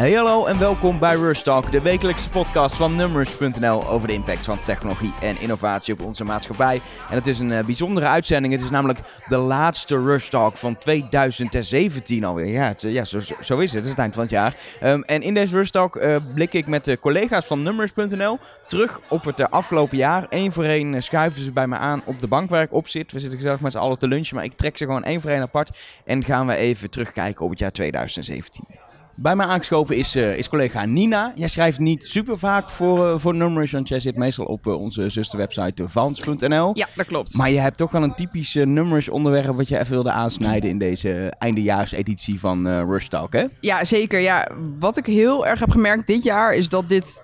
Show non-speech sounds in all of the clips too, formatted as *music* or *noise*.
Hey hallo en welkom bij Rush Talk, de wekelijkse podcast van Numbers.nl over de impact van technologie en innovatie op onze maatschappij. En het is een uh, bijzondere uitzending. Het is namelijk de laatste Rush Talk van 2017 alweer. Ja, het, ja zo, zo, is het. Het is het eind van het jaar. Um, en in deze Rush Talk uh, blik ik met de collega's van Numbers.nl terug op het afgelopen jaar. Eén voor één schuiven ze bij me aan op de bank waar ik op zit. We zitten gezellig met z'n allen te lunchen, maar ik trek ze gewoon één voor één apart. En gaan we even terugkijken op het jaar 2017. Bij mij aangeschoven is, uh, is collega Nina. Jij schrijft niet super vaak voor, uh, voor nummers, want jij zit meestal op uh, onze zusterwebsite vans.nl. Ja, dat klopt. Maar je hebt toch wel een typisch nummers onderwerp wat je even wilde aansnijden in deze eindejaarseditie van Rush Talk, hè? Ja, zeker. Ja, wat ik heel erg heb gemerkt dit jaar is dat dit,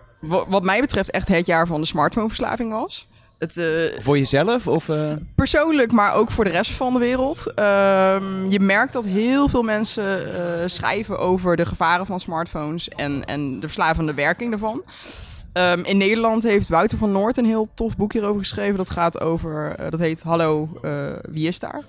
wat mij betreft, echt het jaar van de smartphoneverslaving was. Het, uh, voor jezelf? Of, uh... Persoonlijk, maar ook voor de rest van de wereld. Uh, je merkt dat heel veel mensen eh, schrijven over de gevaren van smartphones en, en de verslavende werking daarvan. Um, in Nederland heeft Wouter van Noord een heel tof boek hierover geschreven. Dat gaat over, dat heet Hallo, wie is daar?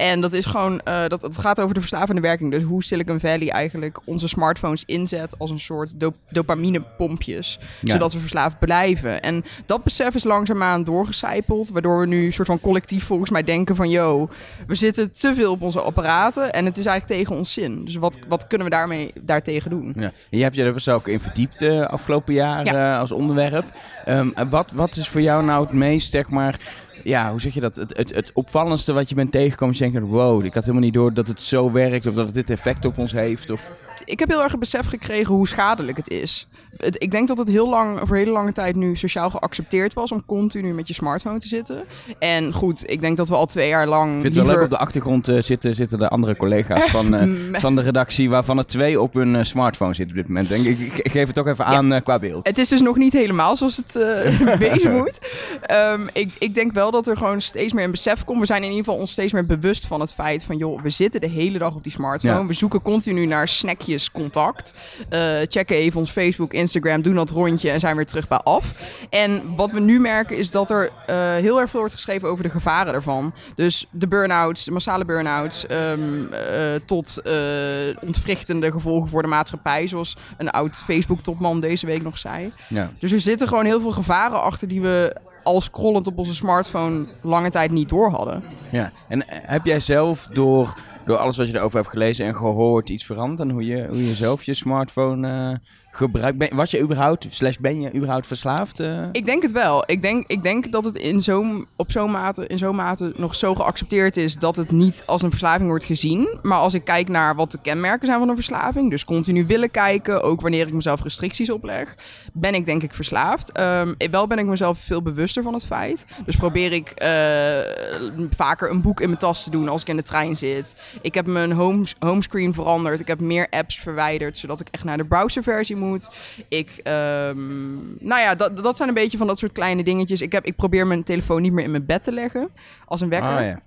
En dat is gewoon, uh, dat, het gaat over de verslavende werking. Dus hoe Silicon Valley eigenlijk onze smartphones inzet als een soort dop dopaminepompjes. Ja. Zodat we verslaafd blijven. En dat besef is langzaamaan doorgecijpeld. Waardoor we nu een soort van collectief volgens mij denken van... yo, we zitten te veel op onze apparaten en het is eigenlijk tegen ons zin. Dus wat, wat kunnen we daarmee daartegen doen? Ja. Je hebt je er dus ook in verdiept uh, afgelopen jaar ja. uh, als onderwerp. Um, wat, wat is voor jou nou het meest, zeg maar ja, hoe zeg je dat? Het, het, het opvallendste wat je bent tegengekomen, je denkt, wow, ik had helemaal niet door dat het zo werkt of dat het dit effect op ons heeft. Of... Ik heb heel erg het besef gekregen hoe schadelijk het is. Het, ik denk dat het heel lang, voor hele lange tijd nu sociaal geaccepteerd was om continu met je smartphone te zitten. En goed, ik denk dat we al twee jaar lang. Ik vind het wel leuk op de achtergrond uh, zitten, zitten de andere collega's *laughs* van, uh, van de redactie, waarvan er twee op hun uh, smartphone zitten op dit moment. Denk ik, ik, ik geef het toch even ja. aan qua beeld. Het is dus nog niet helemaal zoals het *laughs* wezen *laughs* moet. Um, ik, ik denk wel dat er gewoon steeds meer een besef komt. We zijn in ieder geval ons steeds meer bewust van het feit van, joh, we zitten de hele dag op die smartphone. Ja. We zoeken continu naar snackjes, contact. checken even ons Facebook, Instagram, doen dat rondje en zijn weer terug bij af. En wat we nu merken is dat er uh, heel erg veel wordt geschreven over de gevaren ervan. Dus de burn-outs, de massale burn-outs, um, uh, tot ontwrichtende gevolgen voor de maatschappij. Zoals een oud Facebook-topman deze week nog zei. Ja. Dus er zitten gewoon heel veel gevaren achter die we al scrollend op onze smartphone lange tijd niet door hadden. Ja, en heb jij zelf door, door alles wat je erover hebt gelezen en gehoord iets veranderd aan hoe je, hoe je zelf je smartphone uh, Ben, was je überhaupt, ben je überhaupt verslaafd? Uh? Ik denk het wel. Ik denk, ik denk dat het in zo, op zo'n mate, in zo'n mate nog zo geaccepteerd is dat het niet als een verslaving wordt gezien. Maar als ik kijk naar wat de kenmerken zijn van een verslaving, dus continu willen kijken, ook wanneer ik mezelf restricties opleg, ben ik denk ik verslaafd. Um, wel ben ik mezelf veel bewuster van het feit. Dus probeer ik uh, vaker een boek in mijn tas te doen als ik in de trein zit. Ik heb mijn home, homescreen veranderd. Ik heb meer apps verwijderd, zodat ik echt naar de browserversie moet. Ik, um, nou ja, dat, dat zijn een beetje van dat soort kleine dingetjes. Ik, heb, ik probeer mijn telefoon niet meer in mijn bed te leggen als een wekker. Ah, ja.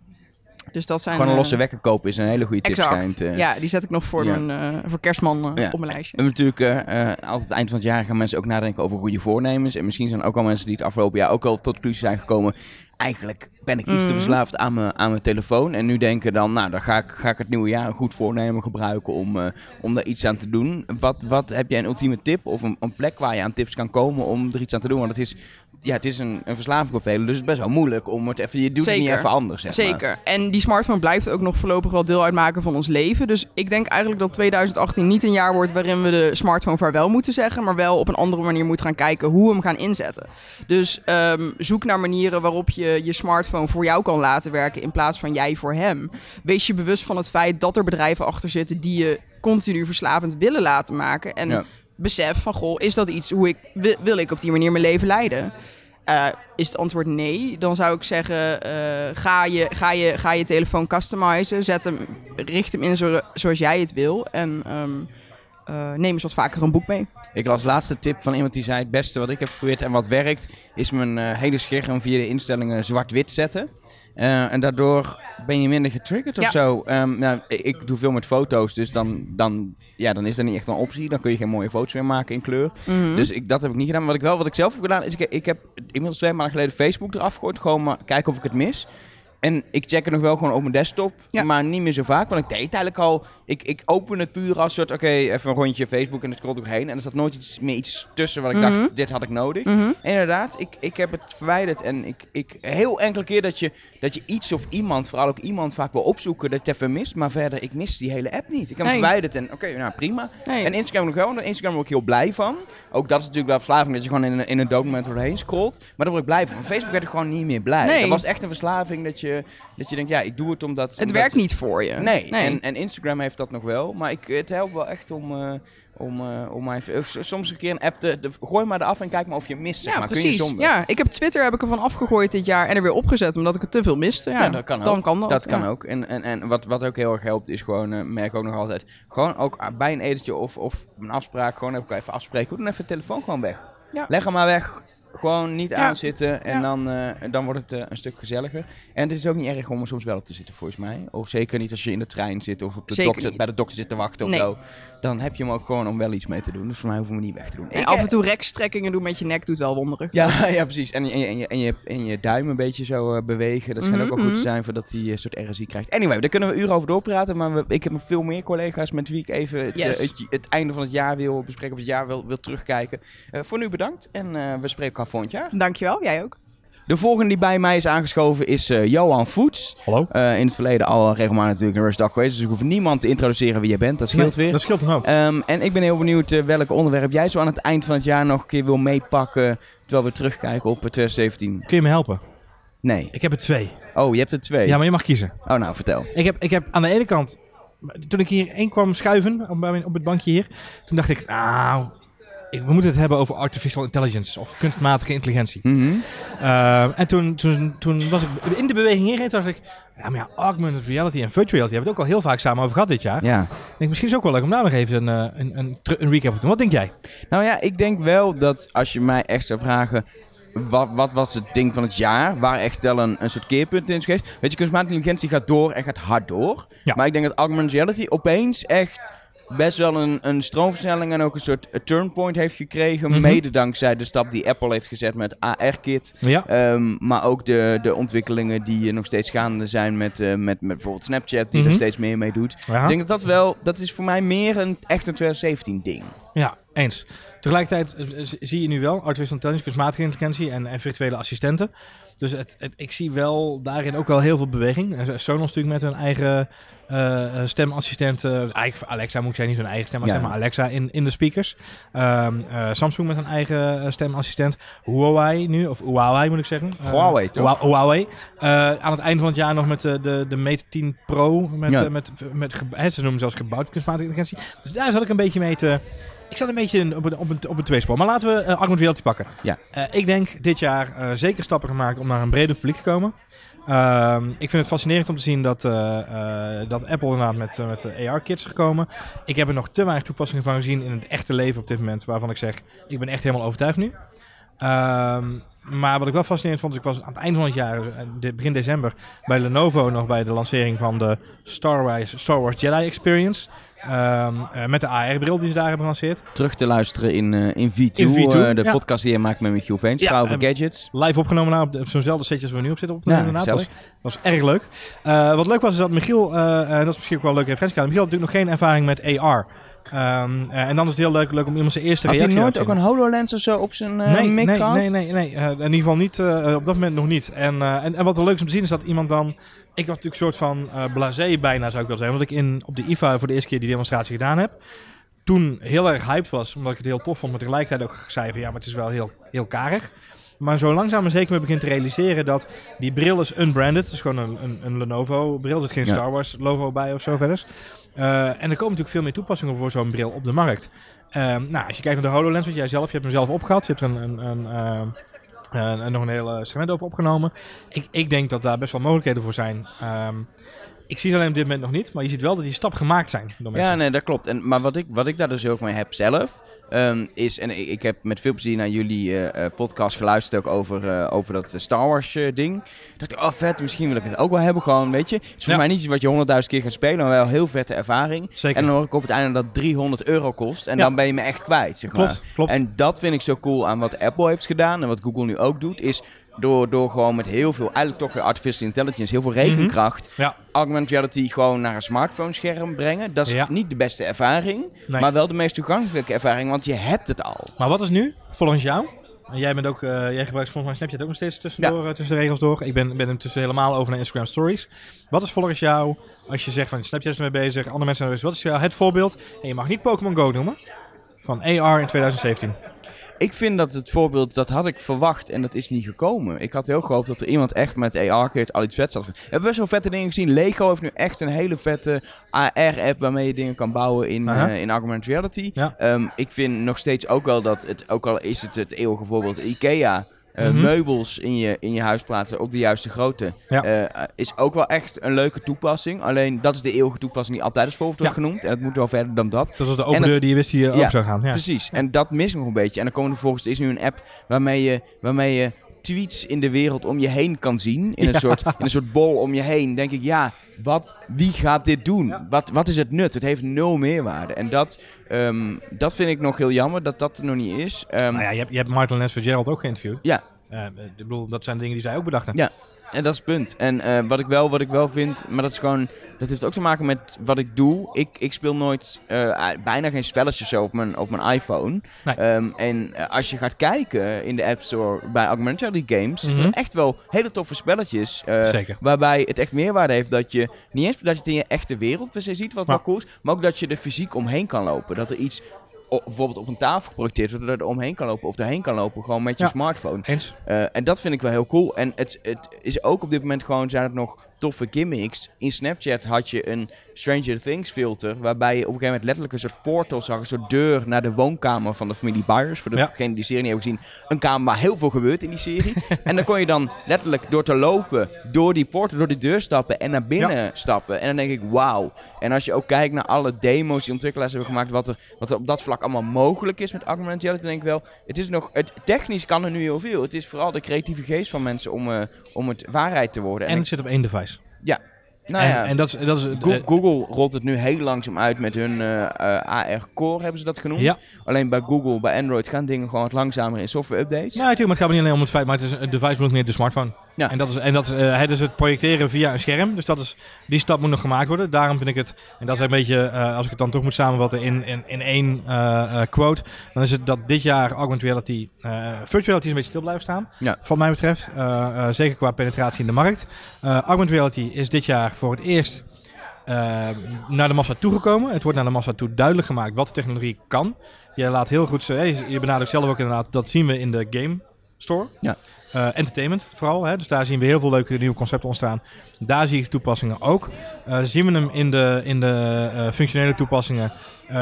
Dus dat zijn, Gewoon een losse wekker kopen is een hele goede tip. Schijnt, uh, ja, die zet ik nog voor, ja. mijn, uh, voor kerstman uh, ja. op mijn lijstje. En natuurlijk, uh, altijd eind van het jaar gaan mensen ook nadenken over goede voornemens. En misschien zijn er ook al mensen die het afgelopen jaar ook al tot conclusie zijn gekomen. Eigenlijk ben ik iets te verslaafd aan mijn, aan mijn telefoon. En nu denken dan, nou, dan ga ik, ga ik het nieuwe jaar een goed voornemen gebruiken om, om daar iets aan te doen. Wat, wat heb jij een ultieme tip of een, een plek waar je aan tips kan komen om er iets aan te doen? Want het is ja, het is een, een verslaving dus het is best wel moeilijk om het even, je doet Zeker. het niet even anders. Zeg Zeker. En die smartphone blijft ook nog voorlopig wel deel uitmaken van ons leven. Dus ik denk eigenlijk dat 2018 niet een jaar wordt waarin we de smartphone vaarwel moeten zeggen, maar wel op een andere manier moeten gaan kijken hoe we hem gaan inzetten. Dus um, zoek naar manieren waarop je je smartphone voor jou kan laten werken in plaats van jij voor hem. Wees je bewust van het feit dat er bedrijven achter zitten die je continu verslavend willen laten maken. En ja. besef van, goh, is dat iets hoe ik wil, wil ik op die manier mijn leven leiden? Uh, is het antwoord nee, dan zou ik zeggen: uh, ga, je, ga, je, ga je telefoon customizen. Zet hem, richt hem in zo, zoals jij het wil. En um, uh, neem eens wat vaker een boek mee. Ik las laatste tip van iemand die zei: Het beste wat ik heb geprobeerd en wat werkt, is mijn hele scherm via de instellingen zwart-wit zetten. Uh, en daardoor ben je minder getriggerd of Ja. zo. Um, nou, ik, ik doe veel met foto's, dus dan, dan, ja, dan is dat niet echt een optie. Dan kun je geen mooie foto's meer maken in kleur. Mhm. Dus ik, dat heb ik niet gedaan. Wat ik wel, wat ik zelf heb gedaan, is ik, ik heb inmiddels twee maanden geleden Facebook eraf gegooid. Gewoon maar kijken of ik het mis. En ik check het nog wel gewoon op mijn desktop, Ja. maar niet meer zo vaak. Want ik deed eigenlijk al... Ik, ik open het puur als soort, oké, even een rondje Facebook en dan scroll ik heen. En er zat nooit iets meer iets tussen wat ik Mhm. dacht, dit had ik nodig. Mhm. En inderdaad, ik, ik heb het verwijderd en ik, ik heel enkele keer dat je, dat je iets of iemand, vooral ook iemand vaak wil opzoeken, dat je even mist. Maar verder, ik mis die hele app niet. Ik heb hem verwijderd en oké, nou prima. Nee. En Instagram nog wel, want Instagram word ik heel blij van. Ook dat is natuurlijk wel verslaving, dat je gewoon in een, in een document doorheen scrolt. Maar daar word ik blij van. Van Facebook werd ik gewoon niet meer blij. Nee. Dat was echt een verslaving dat je, dat je denkt, ja, ik doe het omdat... Het omdat- werkt niet voor je. Nee, En, en Instagram heeft dat nog wel. Maar ik, het helpt wel echt om, eh, om, eh, om mij even- s- soms een keer een app te... de- gooi maar eraf en kijk maar of je mist, zeg ja, maar. Kun je precies. zonder? Ja, ik heb Twitter heb ik ervan afgegooid dit jaar en er weer opgezet omdat ik het te veel miste. Ja, Ja, dat kan Dan kan dat. Dat kan ja. ook. En, en, en wat, wat ook heel erg helpt is gewoon, eh, merk ook nog altijd, gewoon ook bij een etentje of, of een afspraak, gewoon even afspreken. Doe dan even de telefoon gewoon weg. Ja. Leg hem maar weg. Gewoon niet aanzitten en dan, eh, dan wordt het eh, een stuk gezelliger. En het is ook niet erg om er soms wel op te zitten, volgens mij. Of zeker niet als je in de trein zit of op de Zeker dokter, niet. bij de dokter zit te wachten of Nee. zo. Dan heb je hem ook gewoon om wel iets mee te doen. Dus voor mij hoeven we hem niet weg te doen. En Ik, af en toe rekstrekkingen doen met je nek doet wel wonderen. ja, *laughs* ja, precies. En, je- en, je, en, je, en, je, en je duim een beetje zo eh, bewegen. Dat schijnt ook wel goed te Mhm, zijn voordat hij een soort RSI krijgt. Anyway, daar kunnen we uren over doorpraten. Maar we- ik heb nog veel meer collega's met wie ik even het, Yes. het, het einde van het jaar wil bespreken. Of het jaar wil, wil terugkijken. Voor nu bedankt. En we spreken jaar. Dankjewel, jij ook. De volgende die bij mij is aangeschoven is eh, Johan Voets. Hallo? Eh, in het verleden al regelmatig natuurlijk een Rush Dag geweest. Dus ik hoef niemand te introduceren wie jij bent. Dat scheelt Nee, weer. Dat scheelt een hoop. Ehm, en ik ben heel benieuwd eh, welk onderwerp jij zo aan het eind van het jaar nog een keer wil meepakken. Terwijl we terugkijken op eh, 2017. Kun je me helpen? Nee. Ik heb er twee. Oh, je hebt er twee. Ja, maar je mag kiezen. Oh, nou, vertel. Ik heb, ik heb aan de ene kant, toen ik hierheen kwam schuiven op, op het bankje hier, toen dacht ik, nou, ik- we moeten het hebben over artificial intelligence of kunstmatige intelligentie. Mhm. Uh, en toen, toen, toen was ik in de beweging toen dacht ik, ja, maar ja, augmented reality en virtual reality hebben we het ook al heel vaak samen over gehad dit jaar. Ja. Ik denk, misschien is het ook wel leuk om daar nog even een, eh, een, een, een recap te doen. Wat denk jij? Nou ja, ik denk wel dat als je mij echt zou vragen... Wat, wat was het ding van het jaar? Waar echt wel een, een soort keerpunt in is geweest. Weet je, kunstmatige intelligentie gaat door en gaat hard door. Ja. Maar ik denk dat augmented reality opeens echt best wel een, een stroomversnelling en ook een soort a turnpoint heeft gekregen. Mhm. Mede dankzij de stap die Apple heeft gezet met AR-kit. Ja. Ehm, maar ook de, de ontwikkelingen die eh, nog steeds gaande zijn met, eh, met, met bijvoorbeeld Snapchat, die Mhm. er steeds meer mee doet. Ja. Ik denk dat dat wel, dat is voor mij meer een echt een 2017 ding. Ja, eens. Tegelijkertijd eh, zie je nu wel artificial intelligence, kunstmatige intelligentie en, en virtuele assistenten. Dus het, het, ik zie wel daarin ook wel heel veel beweging. En Sonos natuurlijk met hun eigen eh, stemassistent. eh, eigenlijk voor Alexa moet zeggen, niet hun eigen stem, maar Ja. zeg maar Alexa in, in de speakers. Ehm, eh, Samsung met een eigen stemassistent. Huawei nu, of Huawei moet ik zeggen. Huawei, toch? Hua- Huawei. Aan het einde van het jaar nog met de, de, de Mate 10 Pro. Met, Ja. met, met, ze noemen zelfs gebouwd kunstmatige intelligentie. Dus daar zat ik een beetje mee te... Ik zat een beetje op een, op een, op een tweespoor. Maar laten we uh, reality pakken. Ja. Ik denk dit jaar zeker stappen gemaakt om naar een breder publiek te komen. Ehm, ik vind het fascinerend om te zien dat, eh, eh, dat Apple inderdaad met, eh, met de AR-kits is gekomen. Ik heb er nog te weinig toepassingen van gezien in het echte leven op dit moment. Waarvan ik zeg, ik ben echt helemaal overtuigd nu. Ehm, maar wat ik wel fascinerend vond, is ik was aan het einde van het jaar, eh, begin december, bij Lenovo nog bij de lancering van de Star Wars, Star Wars Jedi Experience. Ehm, eh, met de AR-bril die ze daar hebben gelanceerd. Terug te luisteren in, eh, in V2, In V2, eh, de ja. podcast die je maakt met Michiel Veens, Ja, en- Gadgets. Live opgenomen nou, op, de- op zo'nzelfde setje als we nu op zitten op. Ja, inderdaad. Dat was, dat was erg leuk. Wat leuk was, is dat Michiel, eh, dat is misschien ook wel een leuke referentiekader. Michiel had natuurlijk nog geen ervaring met AR. Ehm, eh, en dan is het heel leuk, leuk om iemand zijn eerste Had hij reactie nooit te ook zien. een HoloLens of zo op zijn eh nee, mic nee, gehad? nee, nee, nee. Eh, in ieder geval niet, eh, op dat moment nog niet. En, eh, en, en wat er leuk is om te zien is dat iemand dan... Ik was natuurlijk een soort van eh blasé bijna, zou ik wel zeggen. Omdat ik in, op de IFA voor de eerste keer die demonstratie gedaan heb. Toen heel erg hyped was, omdat ik het heel tof vond. Maar tegelijkertijd ook zei van ja, maar het is wel heel, heel karig. Maar zo langzaam maar zeker me begint te realiseren dat die bril is unbranded. Het is gewoon een, een, een Lenovo bril. Er zit geen Ja. Star Wars logo bij of zo verder. Eh, en er komen natuurlijk veel meer toepassingen voor zo'n bril op de markt. Ehm, nou, als je kijkt naar de HoloLens, wat jij zelf, je hebt hem zelf opgehad. Je hebt er een, een, eh, nog een heel eh, segment over opgenomen. Ik, ik denk dat daar best wel mogelijkheden voor zijn. Ehm, ik zie ze alleen op dit moment nog niet, maar je ziet wel dat die stappen gemaakt zijn door mensen. Ja, nee, dat klopt. En, maar wat ik, wat ik daar dus heel veel mee heb zelf, ehm, is... En ik, ik heb met veel plezier naar jullie eh, eh, podcast geluisterd ook over, eh, over dat Star Wars ding. dacht ik, oh vet, misschien wil ik het ook wel hebben. Gewoon, weet je. Het is voor Ja. mij niet iets wat je honderdduizend keer gaat spelen, maar wel heel vette ervaring. Zeker. En dan hoor ik op het einde dat het 300 euro kost. En Ja. dan ben je me echt kwijt, zeg maar. klopt, klopt. En dat vind ik zo cool aan wat Apple heeft gedaan en wat Google nu ook doet, is door, door gewoon met heel veel, eigenlijk toch weer artificial intelligence, heel veel rekenkracht, Ja. augmented reality gewoon naar een smartphone scherm brengen. Dat is Ja. niet de beste ervaring, Nee. maar wel de meest toegankelijke ervaring, want je hebt het al. Maar wat is nu, volgens jou? En jij, bent ook, eh, jij gebruikt volgens mij Snapchat ook nog steeds tussendoor, eh, tussen de regels door. Ik ben, ben intussen helemaal over naar Instagram Stories. Wat is volgens jou, als je zegt van Snapchat is ermee bezig, andere mensen zijn er bezig, wat is jou het voorbeeld? En je mag niet Pokémon Go noemen. Van AR in 2017. Ik vind dat het voorbeeld, dat had ik verwacht en dat is niet gekomen. Ik had heel gehoopt dat er iemand echt met AR-kit al iets vets had. We hebben best wel vette dingen gezien. Lego heeft nu echt een hele vette AR-app waarmee je dingen kan bouwen in, eh, in augmented reality. Ja. Ehm, ik vind nog steeds ook wel dat het, ook al is het het eeuwige voorbeeld, IKEA... eh, Mhm. meubels in je, in je huis plaatsen op de juiste grootte. Ja. eh, is ook wel echt een leuke toepassing. Alleen dat is de eeuwige toepassing die altijd als voorbeeld wordt Ja. genoemd. En het moet wel verder dan dat. Dat was de En open deur die je wist die eh, Ja, ook zou gaan. Ja. Precies, en dat mis ik nog een beetje. En dan komen er vervolgens, er is nu een app waarmee je, waarmee je tweets in de wereld om je heen kan zien. In een, Ja. soort, in een soort bol om je heen. denk ik, ja, wat, wie gaat dit doen? Wat, wat is het nut? Het heeft nul meerwaarde. En dat, ehm, dat vind ik nog heel jammer, dat dat er nog niet is. Ehm, Nou ja, je hebt, je hebt Martin Lens Gerald ook geïnterviewd. Ja. Eh, ik bedoel, dat zijn dingen die zij ook bedachten. Ja. En dat is het punt. En eh, wat, ik wel, wat ik wel vind, maar dat is gewoon, dat heeft ook te maken met wat ik doe. Ik, ik speel nooit, eh, bijna geen spelletjes zo op mijn, op mijn iPhone. Nee. Ehm, en eh, als je gaat kijken in de App Store bij Augmented Reality Games, zitten Mhm. er echt wel hele toffe spelletjes. Zeker. Waarbij het echt meerwaarde heeft dat je, niet eens dat je het in je echte wereld per se ziet, wat Maar- wel cool is, maar ook dat je er fysiek omheen kan lopen. Dat er iets bijvoorbeeld op een tafel geprojecteerd wordt, dat je er omheen kan lopen of erheen kan lopen, gewoon met je Ja. smartphone. Eens? Eh, en dat vind ik wel heel cool. En het, het is ook op dit moment gewoon, zijn het nog toffe gimmicks. In Snapchat had je een Stranger Things filter, waarbij je op een gegeven moment letterlijk een soort portal zag, een soort deur naar de woonkamer van de familie Byers. Voor Ja. degenen die de serie niet hebben gezien, een kamer waar heel veel gebeurt in die serie. *laughs* en dan kon je dan letterlijk door te lopen, door die portal, door die deur stappen en naar binnen stappen. En dan denk ik, wauw. En als je ook kijkt naar alle demo's die ontwikkelaars hebben gemaakt, wat er, wat er op dat vlak allemaal mogelijk is met augmented reality, dan denk ik wel, het is nog, het, technisch kan er nu heel veel. Het is vooral de creatieve geest van mensen om, eh, om het waarheid te worden. En En, het zit op één device. Ik- nou en, ja, en dat is... Dat is eh, Google rolt het nu heel langzaam uit met hun eh, eh, AR Core, hebben ze dat genoemd. Ja. Alleen bij Google, bij Android gaan dingen gewoon wat langzamer in software updates. Nou, natuurlijk, maar het gaat niet alleen om het feit, maar het is een device bedoelt meer de smartphone. Ja. En dat is, en dat is, eh, het is het projecteren via een scherm. Dus dat is, die stap moet nog gemaakt worden. Daarom vind ik het, en dat is een beetje, eh, als ik het dan toch moet samenvatten in, in, in één eh, quote, dan is het dat dit jaar augmented reality, virtual reality is een beetje stil blijven staan. Ja. Van mij betreft, zeker qua penetratie in de markt. Augmented reality is dit jaar voor het eerst naar de massa toegekomen. Het wordt naar de massa toe duidelijk gemaakt wat de technologie kan. Je laat heel goed, je benadrukt zelf ook inderdaad, dat zien we in de game store. Ja. Eh, entertainment vooral, hè? dus daar zien we heel veel leuke nieuwe concepten ontstaan. Daar zie ik toepassingen ook. Eh, zien we hem in de, in de eh, functionele toepassingen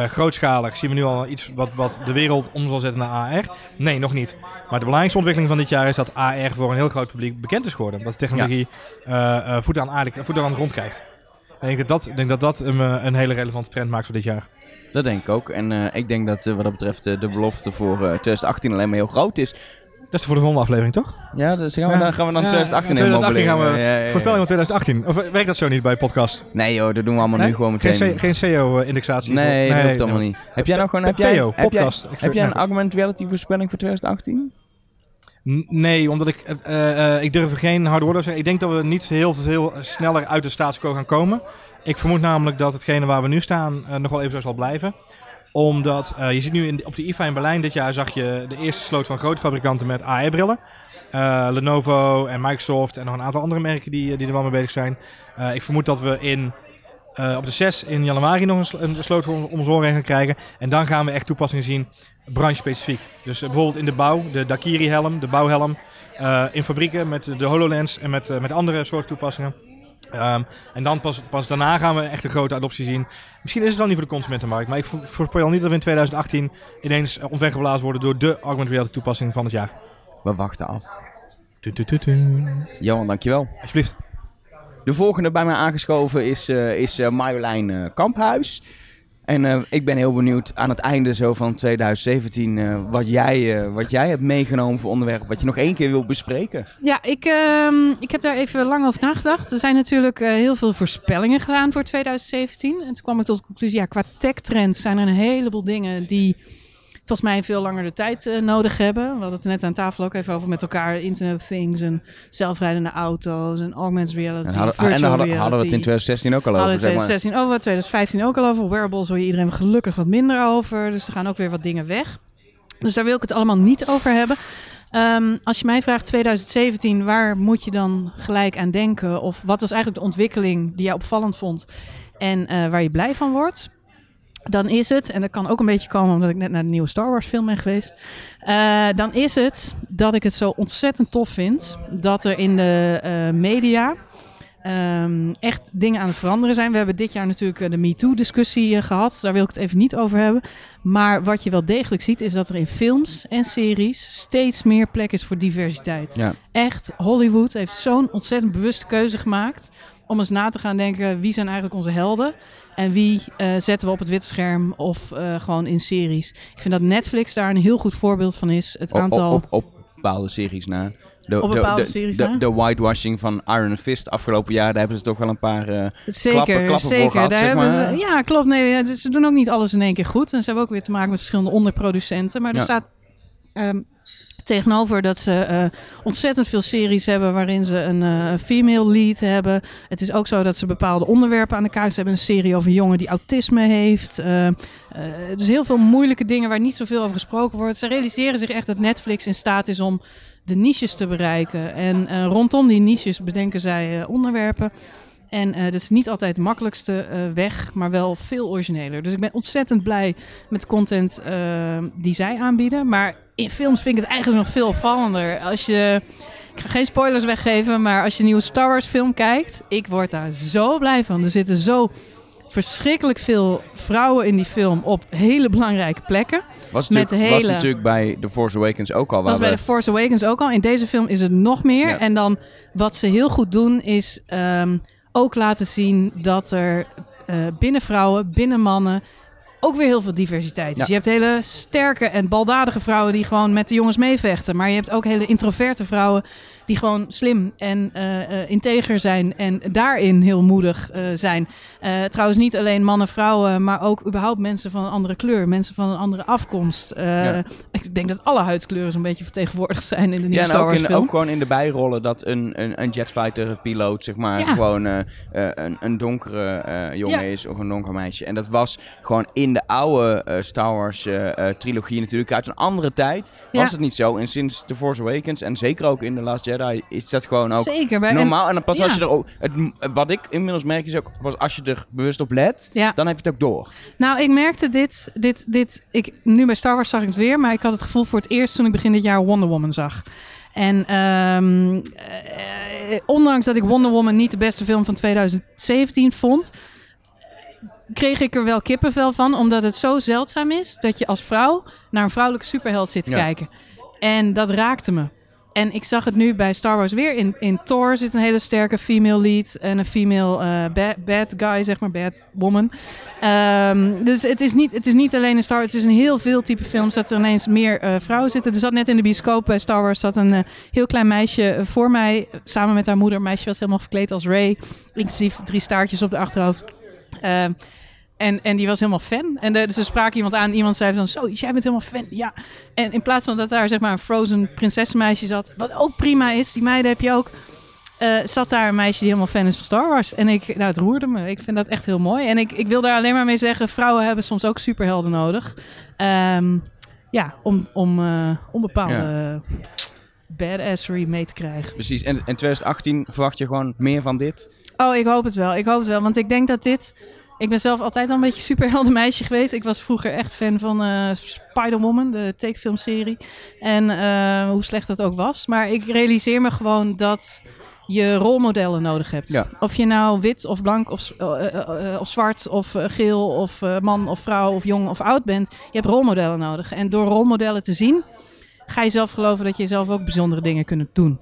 grootschalig? Zien we nu al iets wat, wat de wereld om zal zetten naar AR? Nee, nog niet. Maar de belangrijkste ontwikkeling van dit jaar is dat AR voor een heel groot publiek bekend is geworden. Dat de technologie eh, voet, aan aarde, voet aan de grond krijgt. Ik denk dat dat, denk dat, dat een, een hele relevante trend maakt voor dit jaar. Dat denk ik ook. En ik denk dat wat dat betreft de belofte voor eh, 2018 alleen maar heel groot is. Dat is voor de volgende aflevering, toch? Ja, dus gaan we, Ja. dan, gaan we dan Ja, 2018 ja, helemaal 2018 gaan we-. Voorspelling van 2018. Of eh, werkt dat zo niet bij podcast? Nee joh, dat doen we allemaal nu Nee? gewoon meteen. Geen, geen SEO-indexatie? nee, dat hoeft allemaal niet. Heb jij nou gewoon heb jij, PO, heb jij, podcast. heb jij een augmented reality voorspelling voor 2018? N- Nee, omdat ik, eh, eh, ik durf geen harde woorden te zeggen. Ik denk dat we niet heel veel sneller uit de status quo gaan komen. Ik vermoed namelijk dat hetgene waar we nu staan nog wel even zo zal blijven. Omdat, eh, je ziet nu in, op de IFA in Berlijn dit jaar zag je de eerste sloot van grote fabrikanten met AR-brillen. Eh, Lenovo en Microsoft en nog een aantal andere merken die, die er wel mee bezig zijn. Eh, ik vermoed dat we in, eh, op de 6 in januari nog een, een sloot om, om ons gaan krijgen. En dan gaan we echt toepassingen zien, branchespecifiek. Dus eh, bijvoorbeeld in de bouw, de Dakiri-helm, de bouwhelm. Eh, in fabrieken met de HoloLens en met, eh, met andere soorten toepassingen. Ehm, en dan pas, pas daarna gaan we echt een grote adoptie zien. Misschien is het wel niet voor de consumentenmarkt, maar ik vo- voorspel niet dat we in 2018 ineens eh, ontweggeblazen worden door de augmented reality toepassing van het jaar. We wachten af. Tu. Johan, dankjewel. Alsjeblieft. De volgende bij mij aangeschoven is, eh is eh, Marjolein Kamphuis. En eh, ik ben heel benieuwd aan het einde zo van 2017 eh, wat, jij, eh, wat jij hebt meegenomen voor onderwerp. Wat je nog één keer wil bespreken. Ja, ik, ehm, ik heb daar even lang over nagedacht. Er zijn natuurlijk heel veel voorspellingen gedaan voor 2017. En toen kwam ik tot de conclusie, ja, qua tech-trends zijn er een heleboel dingen die volgens mij veel langer de tijd eh, nodig hebben. We hadden het net aan tafel ook even over met elkaar. Internet of Things en zelfrijdende auto's en augmented reality, En, hadden, virtual en hadden, reality. hadden we het in 2016 ook al Hadden over. Zeg maar. 2016 over, 2015 ook al over. Wearables hoor je iedereen gelukkig wat minder over. Dus er gaan ook weer wat dingen weg. Dus daar wil ik het allemaal niet over hebben. Ehm, als je mij vraagt 2017, waar moet je dan gelijk aan denken? Of wat was eigenlijk de ontwikkeling die jij opvallend vond en eh, waar je blij van wordt? Dan is het, en dat kan ook een beetje komen omdat ik net naar de nieuwe Star Wars film ben geweest. eh, dan is het dat ik het zo ontzettend tof vind dat er in de eh, media ehm, echt dingen aan het veranderen zijn. We hebben dit jaar natuurlijk eh, de MeToo-discussie eh, gehad. Daar wil ik het even niet over hebben. Maar wat je wel degelijk ziet, is dat er in films en series steeds meer plek is voor diversiteit. Ja. Echt, Hollywood heeft zo'n ontzettend bewuste keuze gemaakt om eens na te gaan denken wie zijn eigenlijk onze helden en wie eh, zetten we op het witte scherm of eh, gewoon in series. Ik vind dat Netflix daar een heel goed voorbeeld van is. Het Op, aantal op, op, op bepaalde series na. De, Op de- bepaalde de, series de, na? de whitewashing van Iron Fist afgelopen jaar, daar hebben ze toch wel een paar... eh, Zeker, klappen- klappen voor zeker. gehad, Daar zeg maar. ze, ja, klopt. Nee, ze doen ook niet alles in één keer goed. En ze hebben ook weer te maken met verschillende onderproducenten. Maar er Ja. staat ehm, tegenover dat ze eh, ontzettend veel series hebben waarin ze een eh, female lead hebben. Het is ook zo dat ze bepaalde onderwerpen aan de kaart. Ze hebben een serie over een jongen die autisme heeft. Eh, dus heel veel moeilijke dingen waar niet zoveel over gesproken wordt. Ze realiseren zich echt dat Netflix in staat is om de niches te bereiken. En rondom die niches bedenken zij onderwerpen. En dat is niet altijd de makkelijkste eh, weg, maar wel veel origineler. Dus ik ben ontzettend blij met de content eh, die zij aanbieden. Maar in films vind ik het eigenlijk nog veel opvallender. Als je, ik ga geen spoilers weggeven, maar als je een nieuwe Star Wars film kijkt, ik word daar zo blij van. Er zitten zo verschrikkelijk veel vrouwen in die film op hele belangrijke plekken. was, Met natuurlijk, de was natuurlijk bij The Force Awakens ook al. Was bij The Force Awakens ook al. In deze film is het nog meer. Ja. En dan wat ze heel goed doen is ehm, ook laten zien dat er eh, binnen vrouwen, binnen mannen ook weer heel veel diversiteit is. Ja. Je hebt hele sterke en baldadige vrouwen die gewoon met de jongens meevechten. Maar je hebt ook hele introverte vrouwen die gewoon slim en eh, eh, integer zijn en daarin heel moedig eh, zijn. Trouwens niet alleen mannen, vrouwen, maar ook überhaupt mensen van een andere kleur, mensen van een andere afkomst. Ja. Ik denk dat alle huidskleuren zo'n beetje vertegenwoordigd zijn in de nieuwe Ja, en Star ook, in, ook gewoon in de bijrollen dat een, een, een jetfighter piloot, zeg maar, Ja. gewoon een, een donkere jongen Ja. is of een donker meisje. En dat was gewoon in de oude Star Wars trilogie natuurlijk uit een andere tijd. Was het niet zo. En sinds The Force Awakens en zeker ook in The Last Jedi is dat gewoon ook Zeker. bij- normaal. En, dan pas als je er ook, het, wat ik inmiddels merk is ook, was als je er bewust op let, Ja. dan heb je het ook door. Nou, ik merkte dit, dit, dit. Ik, nu bij Star Wars zag ik het weer, maar ik had het gevoel voor het eerst toen ik begin dit jaar Wonder Woman zag. En ehm, eh, ondanks dat ik Wonder Woman niet de beste film van 2017 vond, kreeg ik er wel kippenvel van, omdat het zo zeldzaam is dat je als vrouw naar een vrouwelijke superheld zit te Ja. kijken. En dat raakte me. En ik zag het nu bij Star Wars weer. In, in Thor zit een hele sterke female lead en een female eh, bad, guy, zeg maar, bad woman. Ehm, dus het is, niet, het is niet alleen een Star Wars, het is een heel veel type films dat er ineens meer eh, vrouwen zitten. Er zat net in de bioscoop bij Star Wars zat een eh, heel klein meisje voor mij, samen met haar moeder. Meisje was helemaal verkleed als Ray, inclusief drie staartjes op de achterhoofd. En, en die was helemaal fan. En de, ze spraken iemand aan. Iemand zei van, zo, jij bent helemaal fan. Ja. En in plaats van dat daar zeg maar een frozen prinsessenmeisje zat. Wat ook prima is. Die meiden heb je ook. eh, zat daar een meisje die helemaal fan is van Star Wars. En ik, nou, het roerde me. Ik vind dat echt heel mooi. En ik, ik wil daar alleen maar mee zeggen, vrouwen hebben soms ook superhelden nodig. Ehm, ja, om, om, eh, om bepaalde badassery mee te krijgen. Precies. En in 2018 verwacht je gewoon meer van dit. Oh, ik hoop het wel. Ik hoop het wel. Want ik denk dat dit... Ik ben zelf altijd al een beetje superheldenmeisje *laughs* geweest. Ik was vroeger echt fan van eh Spider-Woman, de tekenfilmserie. En eh, hoe slecht dat ook was. Maar ik realiseer me gewoon dat je rolmodellen nodig hebt. Ja. Of je nou wit of blank of, eh, of zwart of geel of man of vrouw of jong of oud bent. Je hebt rolmodellen nodig. En door rolmodellen te zien, ga je zelf geloven dat je zelf ook bijzondere dingen kunt doen.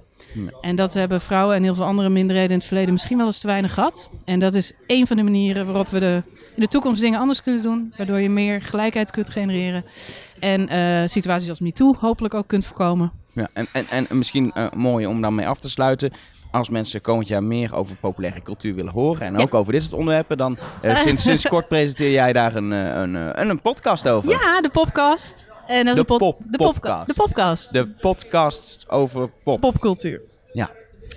En dat hebben vrouwen en heel veel andere minderheden in het verleden misschien wel eens te weinig gehad. En dat is één van de manieren waarop we de, in de toekomst dingen anders kunnen doen. Waardoor je meer gelijkheid kunt genereren. En eh, situaties als MeToo hopelijk ook kunt voorkomen. Ja, en, en, en misschien eh, mooi om daarmee af te sluiten. Als mensen komend jaar meer over populaire cultuur willen horen en Ja. ook over dit soort onderwerpen, dan eh, sinds, *laughs* sinds kort presenteer jij daar een, een, een, een podcast over. Ja, de podcast. En dat is De een pod- pop- de, popcast. de popcast. De podcast over pop. popcultuur. Ja.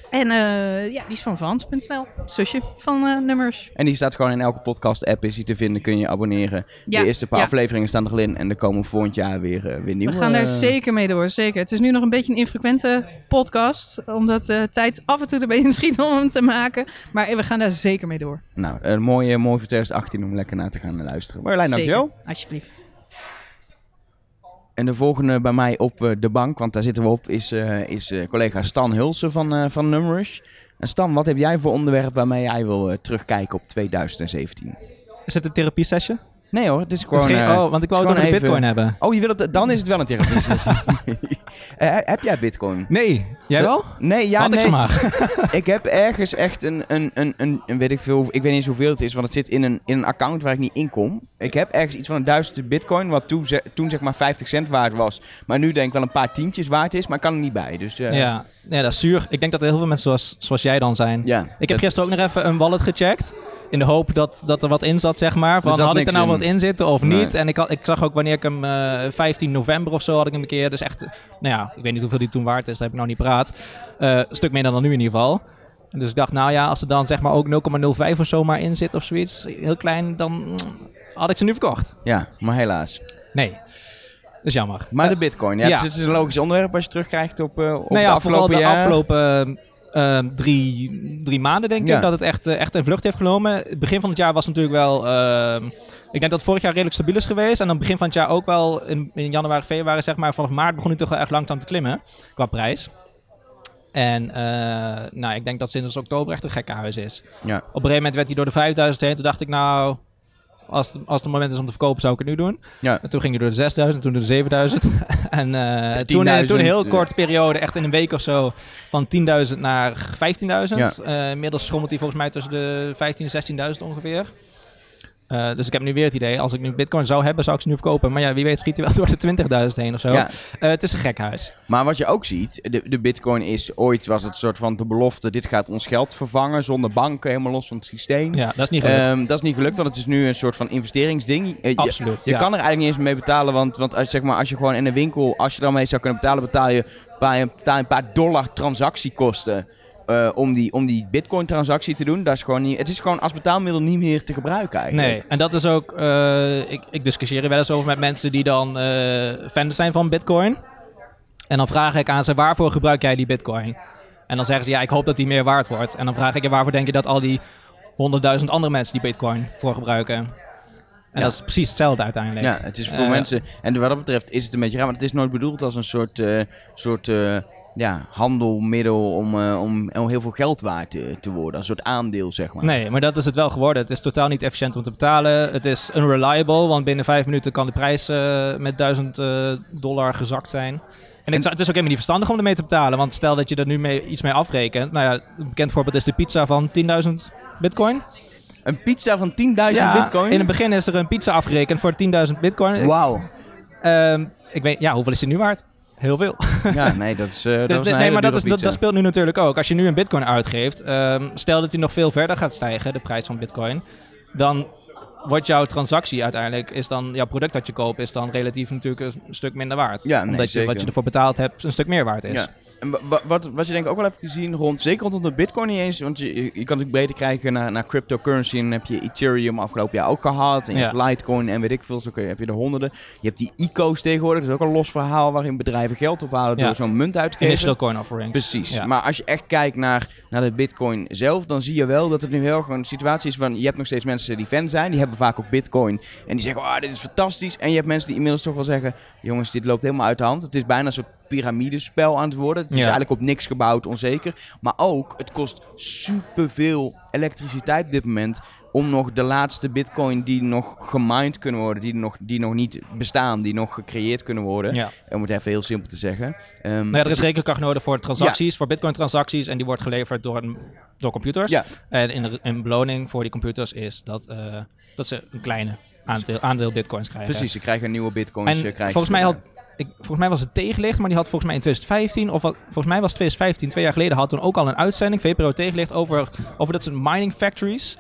En eh, ja, die is van Vans.nl. Zusje van eh, nummers. En die staat gewoon in elke podcast-app is die te vinden. Kun je abonneren. Ja, De eerste paar ja. afleveringen staan er al in. En er komen volgend jaar weer, eh, weer nieuwe. We gaan daar zeker mee door, zeker. Het is nu nog een beetje een infrequente podcast, omdat de tijd af en toe erbij inschiet om hem te maken. Maar we gaan daar zeker mee door. Nou, een mooie, mooi voor 2018 om lekker naar te gaan luisteren. Marjolein, dankjewel. Alsjeblieft. En de volgende bij mij op eh, de bank, want daar zitten we op, is, eh, is eh, collega Stan Hulsen van, van Numrush. En Stan, wat heb jij voor onderwerp waarmee jij wil terugkijken op 2017? Is het een therapie sessie? Nee hoor, het is gewoon... geen- eh, oh, want ik wou het over even- bitcoin hebben. Oh, je wil het, dan is het wel een therapie. *laughs* Eh, heb jij bitcoin? Nee, jij wel? Nee, ja, Had nee. ik ze maar. *laughs* *laughs* Ik heb ergens echt een, een, een, een, een weet ik veel, ik weet niet eens hoeveel het is, want het zit in een, in een account waar ik niet in kom. Ik heb ergens iets van een duizend bitcoin, wat toen, toen zeg maar 50 cent waard was. Maar nu denk ik wel een paar tientjes waard is, maar ik kan er niet bij. Dus eh, Ja. ja, dat is zuur. Ik denk dat er heel veel mensen zoals, zoals jij dan zijn. ja. Ik heb Dat- gisteren ook nog even een wallet gecheckt. In de hoop dat, dat er wat in zat, zeg maar. Van, had ik er nou in. wat in zitten of Nee. niet? En ik, had, ik zag ook wanneer ik hem... eh 15 november of zo had ik hem een keer. Dus echt... eh, Nou ja, ik weet niet hoeveel die toen waard is. Dat heb ik nou niet praat. een stuk minder dan nu in ieder geval. En Dus ik dacht, nou ja, als er dan zeg maar ook 0,05 of zo maar in zit of zoiets. Heel klein, dan had ik ze nu verkocht. ja, maar helaas. Nee. Dat is jammer. Maar Eh, de bitcoin, ja, ja. Het, is, het is een logisch onderwerp als je terugkrijgt op, eh op nou ja, de afgelopen de jaar. afgelopen eh, drie, drie maanden denk Ja. ik dat het echt, eh, echt een vlucht heeft genomen. Het begin van het jaar was natuurlijk wel... eh, ik denk dat het vorig jaar redelijk stabiel is geweest. En dan begin van het jaar ook wel in, in januari, februari, zeg maar. Vanaf maart begon hij toch wel echt langzaam te klimmen qua prijs. En eh, nou, ik denk dat sinds oktober echt een gekke huis is. Ja. Op een gegeven moment werd hij door de 5000 heen. Toen dacht ik nou... Als het, als het moment is om te verkopen, zou ik het nu doen. Ja. En toen ging hij door de 6000, toen door de 7000. *laughs* en eh, toen, eh, toen een heel 10.000, korte periode, echt in een week of zo, van 10.000 naar 15.000. Eh, inmiddels schommelt hij volgens mij tussen de 15.000 en 16.000 ongeveer. Eh, dus ik heb nu weer het idee, als ik nu bitcoin zou hebben, zou ik ze nu verkopen. Maar ja, wie weet schiet hij wel *laughs* door de 20.000 heen of zo. Ja. Eh, het is een gek huis. Maar wat je ook ziet, de, de bitcoin is ooit was het soort van de belofte, dit gaat ons geld vervangen zonder banken, helemaal los van het systeem. Ja, dat is niet gelukt. Ehm, dat is niet gelukt, want het is nu een soort van investeringsding. Eh, je- Absoluut. Je ja. kan er eigenlijk niet eens mee betalen, want, want als, zeg maar, als je gewoon in een winkel, als je daarmee zou kunnen betalen, betaal je, betaal je een paar dollar transactiekosten eh, om, die, om die bitcoin transactie te doen. Dat is gewoon niet, het is gewoon als betaalmiddel niet meer te gebruiken eigenlijk. Nee, en dat is ook. eh, ik, ik discussieer er wel eens over met mensen die dan eh fans zijn van Bitcoin. En dan vraag ik aan ze: waarvoor gebruik jij die Bitcoin? En dan zeggen ze: ja, ik hoop dat die meer waard wordt. En dan vraag ik je: waarvoor denk je dat al die honderdduizend andere mensen die Bitcoin voor gebruiken? En Ja. dat is precies hetzelfde uiteindelijk. Ja, het is voor mensen. En wat dat betreft is het een beetje raar, want het is nooit bedoeld als een soort, soort ja, handelmiddel om, eh, om, om heel veel geld waard te, te worden. Een soort aandeel, zeg maar. Nee, maar dat is het wel geworden. Het is totaal niet efficiënt om te betalen. Het is unreliable, want binnen vijf minuten kan de prijs eh, met 1000 eh, dollar gezakt zijn. En het, het is ook helemaal niet verstandig om ermee te betalen. Want stel dat je er nu mee, iets mee afrekent. Nou ja, een bekend voorbeeld is de pizza van 10.000 bitcoin. Een pizza van 10.000 Ja, bitcoin? In het begin is er een pizza afgerekend voor 10.000 bitcoin. Wauw. Ehm, ik weet, ja, hoeveel is die nu waard? Heel veel. *laughs* Ja, nee, dat is, eh dat Dus nee, maar dat, is, dat, speelt nu natuurlijk ook. Als je nu een bitcoin uitgeeft, ehm, stel dat die nog veel verder gaat stijgen, de prijs van bitcoin, dan wordt jouw transactie uiteindelijk, is dan jouw product dat je koopt, is dan relatief natuurlijk een stuk minder waard. Ja, nee, Omdat je wat je ervoor betaald hebt een stuk meer waard is. Ja. En wat, wat je denk ik ook wel hebt gezien rond, zeker rondom de bitcoin niet eens, want je, je kan natuurlijk breder krijgen naar, naar cryptocurrency en dan heb je Ethereum afgelopen jaar ook gehad en je Ja. hebt Litecoin en weet ik veel, zo kun je- heb je er honderden. Je hebt die ICO's tegenwoordig, dat is ook een los verhaal waarin bedrijven geld ophalen Ja. door zo'n munt uit te geven. Initial coin offerings. Precies. Ja. Maar als je echt kijkt naar, naar de Bitcoin zelf, dan zie je wel dat het nu heel gewoon een situatie is van. Je hebt nog steeds mensen die fan zijn, die hebben vaak ook Bitcoin. En die zeggen: Oh, dit is fantastisch. En je hebt mensen die inmiddels toch wel zeggen: Jongens, dit loopt helemaal uit de hand. Het is bijna een soort piramidespel aan het worden. Het is Ja. eigenlijk op niks gebouwd, onzeker. Maar ook, het kost superveel elektriciteit op dit moment. Om nog de laatste bitcoin die nog gemined kunnen worden, die nog, die nog niet bestaan, die nog gecreëerd kunnen worden. Ja. Om het even heel simpel te zeggen. Ehm, Nou ja, er is rekenkracht nodig voor transacties, voor bitcoin transacties. En die wordt geleverd door, een- door computers. Ja. En in de in beloning voor die computers is dat, eh, dat ze een kleine aandeel, aandeel bitcoins krijgen. Precies, ze krijgen een nieuwe bitcoins. En eh, volgens mij, had. Ik, volgens mij was het tegenlicht, maar die had volgens mij in 2015, of wat- volgens mij was het 2015, twee jaar geleden, had toen ook al een uitzending, VPRO tegenlicht, over, over dat soort mining factories.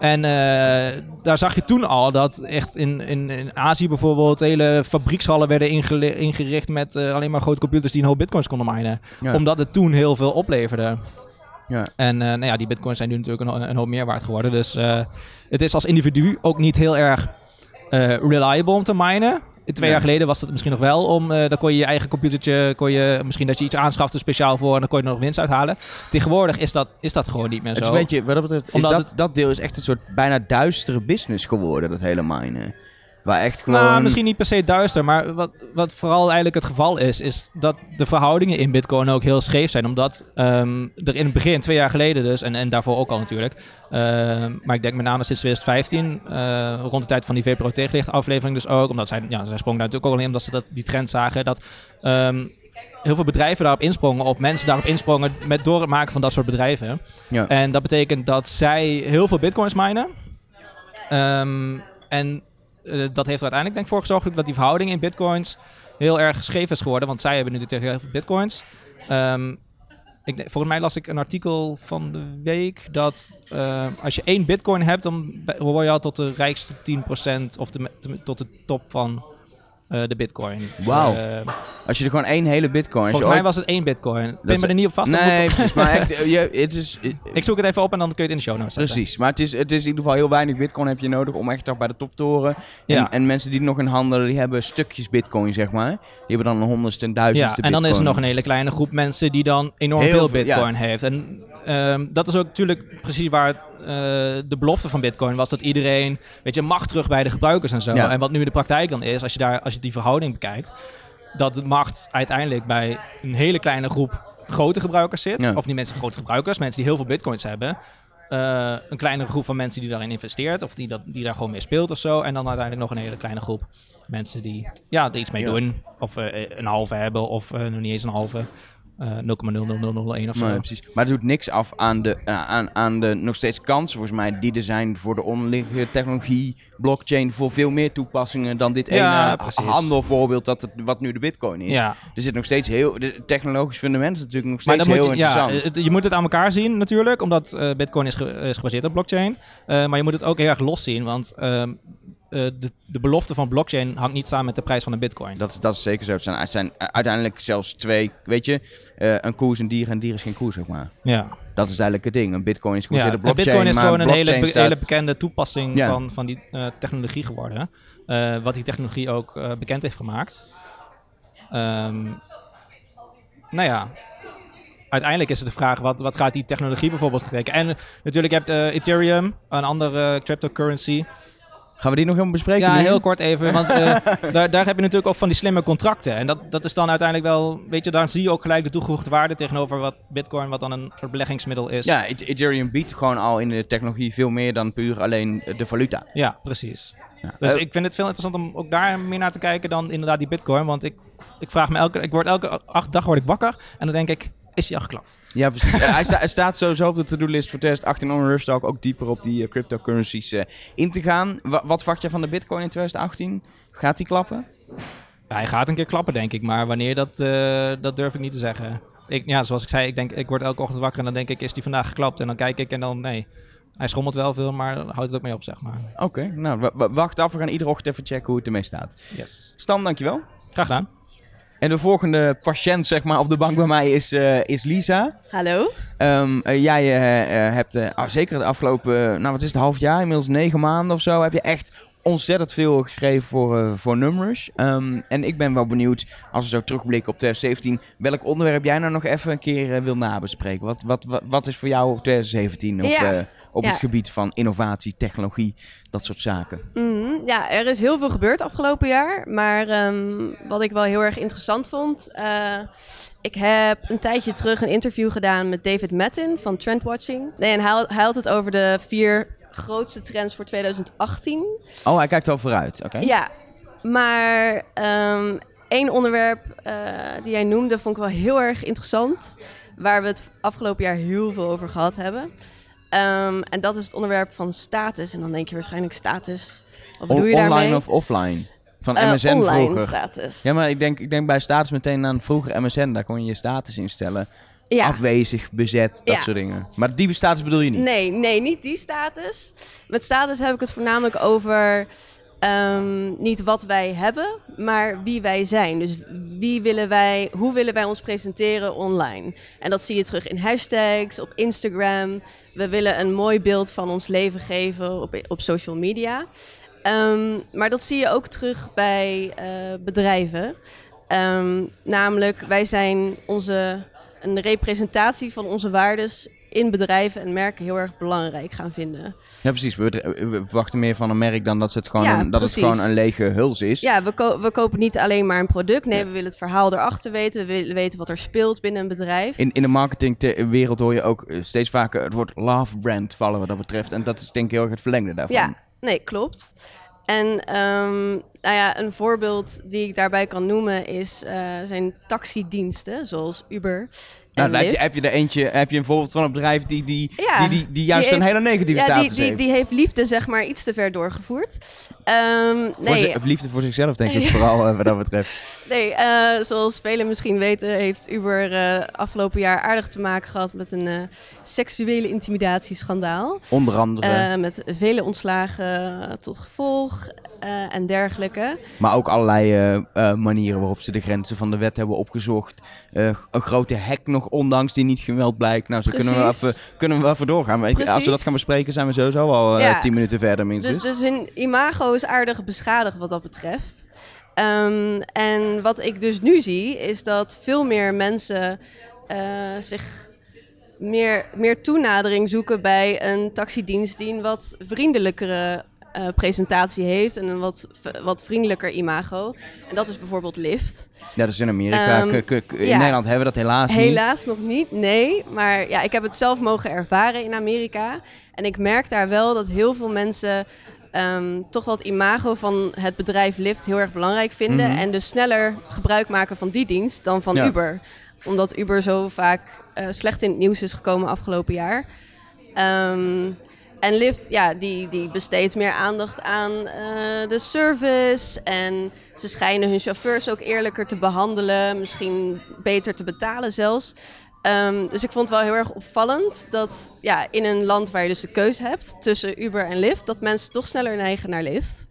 En eh, daar zag je toen al dat echt in, in, in Azië bijvoorbeeld hele fabriekshallen werden ingericht met eh, alleen maar grote computers die een hoop bitcoins konden minen. Ja. Omdat het toen heel veel opleverde. Ja. En eh, nou ja, die bitcoins zijn nu natuurlijk een, een hoop meer waard geworden. Dus het is als individu ook niet heel erg reliable om te minen. Twee Ja. jaar geleden was dat misschien nog wel om. eh dan kon je je eigen computertje, kon je misschien dat je iets aanschafte speciaal voor en dan kon je er nog winst uithalen. Tegenwoordig is dat, is dat gewoon niet meer Het is zo. een beetje, wat dat betreft, is Omdat dat, het- dat deel is echt een soort bijna duistere business geworden, dat hele minen. Waar echt gewoon... Nou, misschien niet per se duister, maar wat, wat vooral eigenlijk het geval is, is dat de verhoudingen in Bitcoin ook heel scheef zijn. Omdat ehm, er in het begin, twee jaar geleden dus, en, en daarvoor ook al natuurlijk, ehm, maar ik denk met name sinds 2015, eh, rond de tijd van die VPRO tegenlicht aflevering dus ook, omdat zij, ja, zij sprongen daar natuurlijk ook al in, omdat ze dat, die trend zagen, dat ehm, heel veel bedrijven daarop insprongen, of mensen daarop insprongen met, door het maken van dat soort bedrijven. Ja. En dat betekent dat zij heel veel bitcoins minen. En eh, dat heeft er uiteindelijk denk ik voor gezorgd dat die verhouding in bitcoins heel erg scheef is geworden. Want zij hebben nu natuurlijk heel veel bitcoins. Ehm, ik, volgens mij las ik een artikel van de week dat eh, als je één bitcoin hebt, dan hoor je al tot de rijkste 10% of tot de top van eh, de bitcoin. Wauw. Eh, Als je er gewoon één hele bitcoin... volgens mij was het één bitcoin. Ik ben me er niet op vast. Nee, precies. Maar echt, *laughs* eh, je, het is... Ik zoek het even op en dan kun je het in de show notes zetten. Precies, maar het is, het is in ieder geval heel weinig bitcoin heb je nodig om echt toch bij de top te horen. En, Ja. en mensen die nog in handelen, die hebben stukjes bitcoin, zeg maar. Die hebben dan een honderdste en duizendste Ja, en dan is er nog een hele kleine groep mensen die dan enorm Heel veel veel, bitcoin heeft. En ehm, dat is ook natuurlijk precies waar eh, de belofte van bitcoin was. Dat iedereen, weet je, macht terug bij de gebruikers en zo. Ja. En wat nu de praktijk dan is, als je, daar, als je die verhouding bekijkt, dat de macht uiteindelijk bij een hele kleine groep grote gebruikers zit. Ja. Of niet mensen grote gebruikers, mensen die heel veel bitcoins hebben. Eh, een kleinere groep van mensen die daarin investeert of die, dat, die daar gewoon mee speelt of zo. En dan uiteindelijk nog een hele kleine groep mensen die ja, er iets mee Ja. doen. Of eh, een halve hebben of eh, nog niet eens een halve. Eh 0,00001 of zo. Nee, precies. Maar het doet niks af aan de, eh, aan, aan de nog steeds kansen, volgens mij, die er zijn voor de onderliggende technologie, blockchain, voor veel meer toepassingen dan dit Ja, ene handelvoorbeeld dat het, wat nu de bitcoin is. Ja, Er zit nog steeds heel, de technologisch fundament is natuurlijk nog steeds heel je, ja, interessant. het- je moet het aan elkaar zien natuurlijk, omdat eh, Bitcoin is, ge- is gebaseerd op blockchain. Maar je moet het ook heel erg los zien, want ehm, eh, de, de belofte van blockchain hangt niet samen met de prijs van een Bitcoin. Dat, dat is zeker zo. Het zijn, het zijn uiteindelijk zelfs twee, weet je, eh, een koe is een dier en een dier is geen koe, zeg maar. Ja, Dat is eigenlijk het ding. Een bitcoin is ja. gebaseerd en op blockchain, Bitcoin is gewoon een hele, blockchain be- staat- hele bekende toepassing Ja. van, van die eh, technologie geworden. Eh, wat die technologie ook eh, bekend heeft gemaakt. Ehm, nou ja, uiteindelijk is het de vraag, wat, wat gaat die technologie bijvoorbeeld betekenen? En eh, natuurlijk heb je eh, Ethereum, een andere cryptocurrency. Gaan we die nog helemaal bespreken? Ja, nu? heel kort even, want eh, *laughs* daar, daar heb je natuurlijk ook van die slimme contracten. En dat, dat is dan uiteindelijk wel, weet je, daar zie je ook gelijk de toegevoegde waarde tegenover wat Bitcoin, wat dan een soort beleggingsmiddel is. Ja, Et- Ethereum biedt gewoon al in de technologie veel meer dan puur alleen de valuta. Ja, precies. Ja. Dus Eh, ik vind het veel interessant om ook daar meer naar te kijken dan inderdaad die Bitcoin. Want ik, ik vraag me elke, ik word elke acht dag word ik wakker en dan denk ik, is hij al geklapt? Ja, precies. Hij, sta- hij staat sowieso op de to-do-list voor 2018 om rustig ook dieper op die eh, cryptocurrencies eh, in te gaan. Wa- wat verwacht jij van de bitcoin in 2018? Gaat die klappen? Ja, hij gaat een keer klappen, denk ik. Maar wanneer, dat, eh, dat durf ik niet te zeggen. Ik, ja, zoals ik zei, ik, denk, ik word elke ochtend wakker en dan denk ik, is die vandaag geklapt? En dan kijk ik en dan, nee. Hij schommelt wel veel, maar houdt het ook mee op, zeg maar. Oké, nou wa- wacht af. We gaan iedere ochtend even checken hoe het ermee staat. Yes. Stan, dankjewel. Graag gedaan. En de volgende patiënt zeg maar, op de bank bij mij is, eh, is Lisa. Hallo. Ehm, eh, jij eh, hebt ah, zeker het afgelopen, nou wat is het, half jaar, inmiddels negen maanden of zo, heb je echt ontzettend veel geschreven voor, eh voor Numrush. Ehm, en ik ben wel benieuwd, als we zo terugblikken op 2017, welk onderwerp jij nou nog even een keer eh, wil nabespreken? Wat, wat, wat, wat is voor jou 2017 op, Ja. eh, op Ja. het gebied van innovatie, technologie, dat soort zaken? Mhm. Ja, er is heel veel gebeurd afgelopen jaar. Maar ehm, wat ik wel heel erg interessant vond. ik heb een tijdje terug een interview gedaan met David Mattin van Trendwatching. Nee, en hij, hij had het over de vier grootste trends voor 2018. Oh, hij kijkt al vooruit, oké? Ja, maar ehm één onderwerp eh, die hij noemde vond ik wel heel erg interessant. Waar we het afgelopen jaar heel veel over gehad hebben. Ehm, en dat is het onderwerp van status. En dan denk je waarschijnlijk status. Wat bedoel je On- online daarmee? of offline? Van Eh, MSN online vroeger. status. Ja, maar ik denk, ik denk bij status meteen aan vroeger MSN. Daar kon je je status instellen. Ja. afwezig, bezet, dat Ja. soort dingen. Maar die status bedoel je niet? Nee, nee, niet die status. Met status heb ik het voornamelijk over ehm, niet wat wij hebben, maar wie wij zijn. Dus wie willen wij, hoe willen wij ons presenteren online? En dat zie je terug in hashtags, op Instagram. We willen een mooi beeld van ons leven geven op, op social media. Ehm, maar dat zie je ook terug bij eh, bedrijven. Ehm, namelijk, wij zijn onze, een representatie van onze waardes in bedrijven en merken heel erg belangrijk gaan vinden. Ja, precies. We, we verwachten meer van een merk dan dat, ze het gewoon Ja, een, dat het gewoon een lege huls is. Ja, we, ko- we kopen niet alleen maar een product. Nee, we willen het verhaal erachter weten. We willen weten wat er speelt binnen een bedrijf. In, in de marketingwereld hoor je ook eh, steeds vaker het woord love brand vallen wat dat betreft. En dat is denk ik heel erg het verlengde daarvan. Ja, nee, klopt. En ehm, nou ja, een voorbeeld die ik daarbij kan noemen is, eh, zijn taxidiensten, zoals Uber Nou, en dan heb, je, Lyft. heb je er eentje, heb je een voorbeeld van een bedrijf die, die, Ja, die, die, die juist die een hele negatieve ja, die, status die, heeft. die heeft liefde zeg maar iets te ver doorgevoerd. Voor nee, zi- liefde voor zichzelf, denk ik vooral eh, wat dat betreft. *laughs* Nee, eh, zoals velen misschien weten, heeft Uber eh, afgelopen jaar aardig te maken gehad met een seksuele intimidatieschandaal. Onder andere. Met vele ontslagen tot gevolg eh, en dergelijke. Maar ook allerlei eh, eh, manieren waarop ze de grenzen van de wet hebben opgezocht. Een grote hack nog ondanks die niet gemeld blijkt. Nou, zo kunnen we, even, kunnen we wel even doorgaan. Ik- als we dat gaan bespreken, zijn we sowieso al Ja. tien minuten verder minstens. Dus, dus hun imago is aardig beschadigd wat dat betreft. Ehm, en wat ik dus nu zie, is dat veel meer mensen zich meer, meer toenadering zoeken bij een taxidienst die een wat vriendelijkere eh, presentatie heeft en een wat, wat vriendelijker imago. En dat is bijvoorbeeld Lyft. ja, dat is in Amerika. Ehm, in ja. Nederland hebben we dat helaas, niet. Helaas nog niet, nee. Maar ja, ik heb het zelf mogen ervaren in Amerika. En ik merk daar wel dat heel veel mensen ehm, toch wel het imago van het bedrijf Lyft heel erg belangrijk vinden. Mhm. En dus sneller gebruik maken van die dienst dan van Ja. Uber. Omdat Uber zo vaak eh, slecht in het nieuws is gekomen afgelopen jaar. Ehm, en Lyft, ja, die, die besteedt meer aandacht aan eh, de service. En ze schijnen hun chauffeurs ook eerlijker te behandelen. Misschien beter te betalen zelfs. Ehm, dus ik vond het wel heel erg opvallend dat ja, in een land waar je dus de keuze hebt tussen Uber en Lyft, dat mensen toch sneller neigen naar Lyft.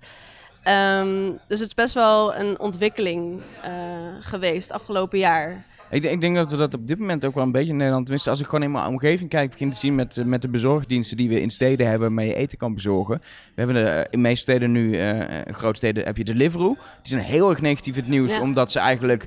Ehm, dus het is best wel een ontwikkeling eh, geweest afgelopen jaar. Ik, denk- ik denk dat we dat op dit moment ook wel een beetje in Nederland, tenminste als ik gewoon in mijn omgeving kijk, begin te zien met, eh, met de bezorgdiensten die we in steden hebben waarmee je eten kan bezorgen. We hebben de, eh, in meeste steden nu, eh, grote steden, heb je de Deliveroo. Die zijn heel erg negatief het nieuws, Ja. omdat ze eigenlijk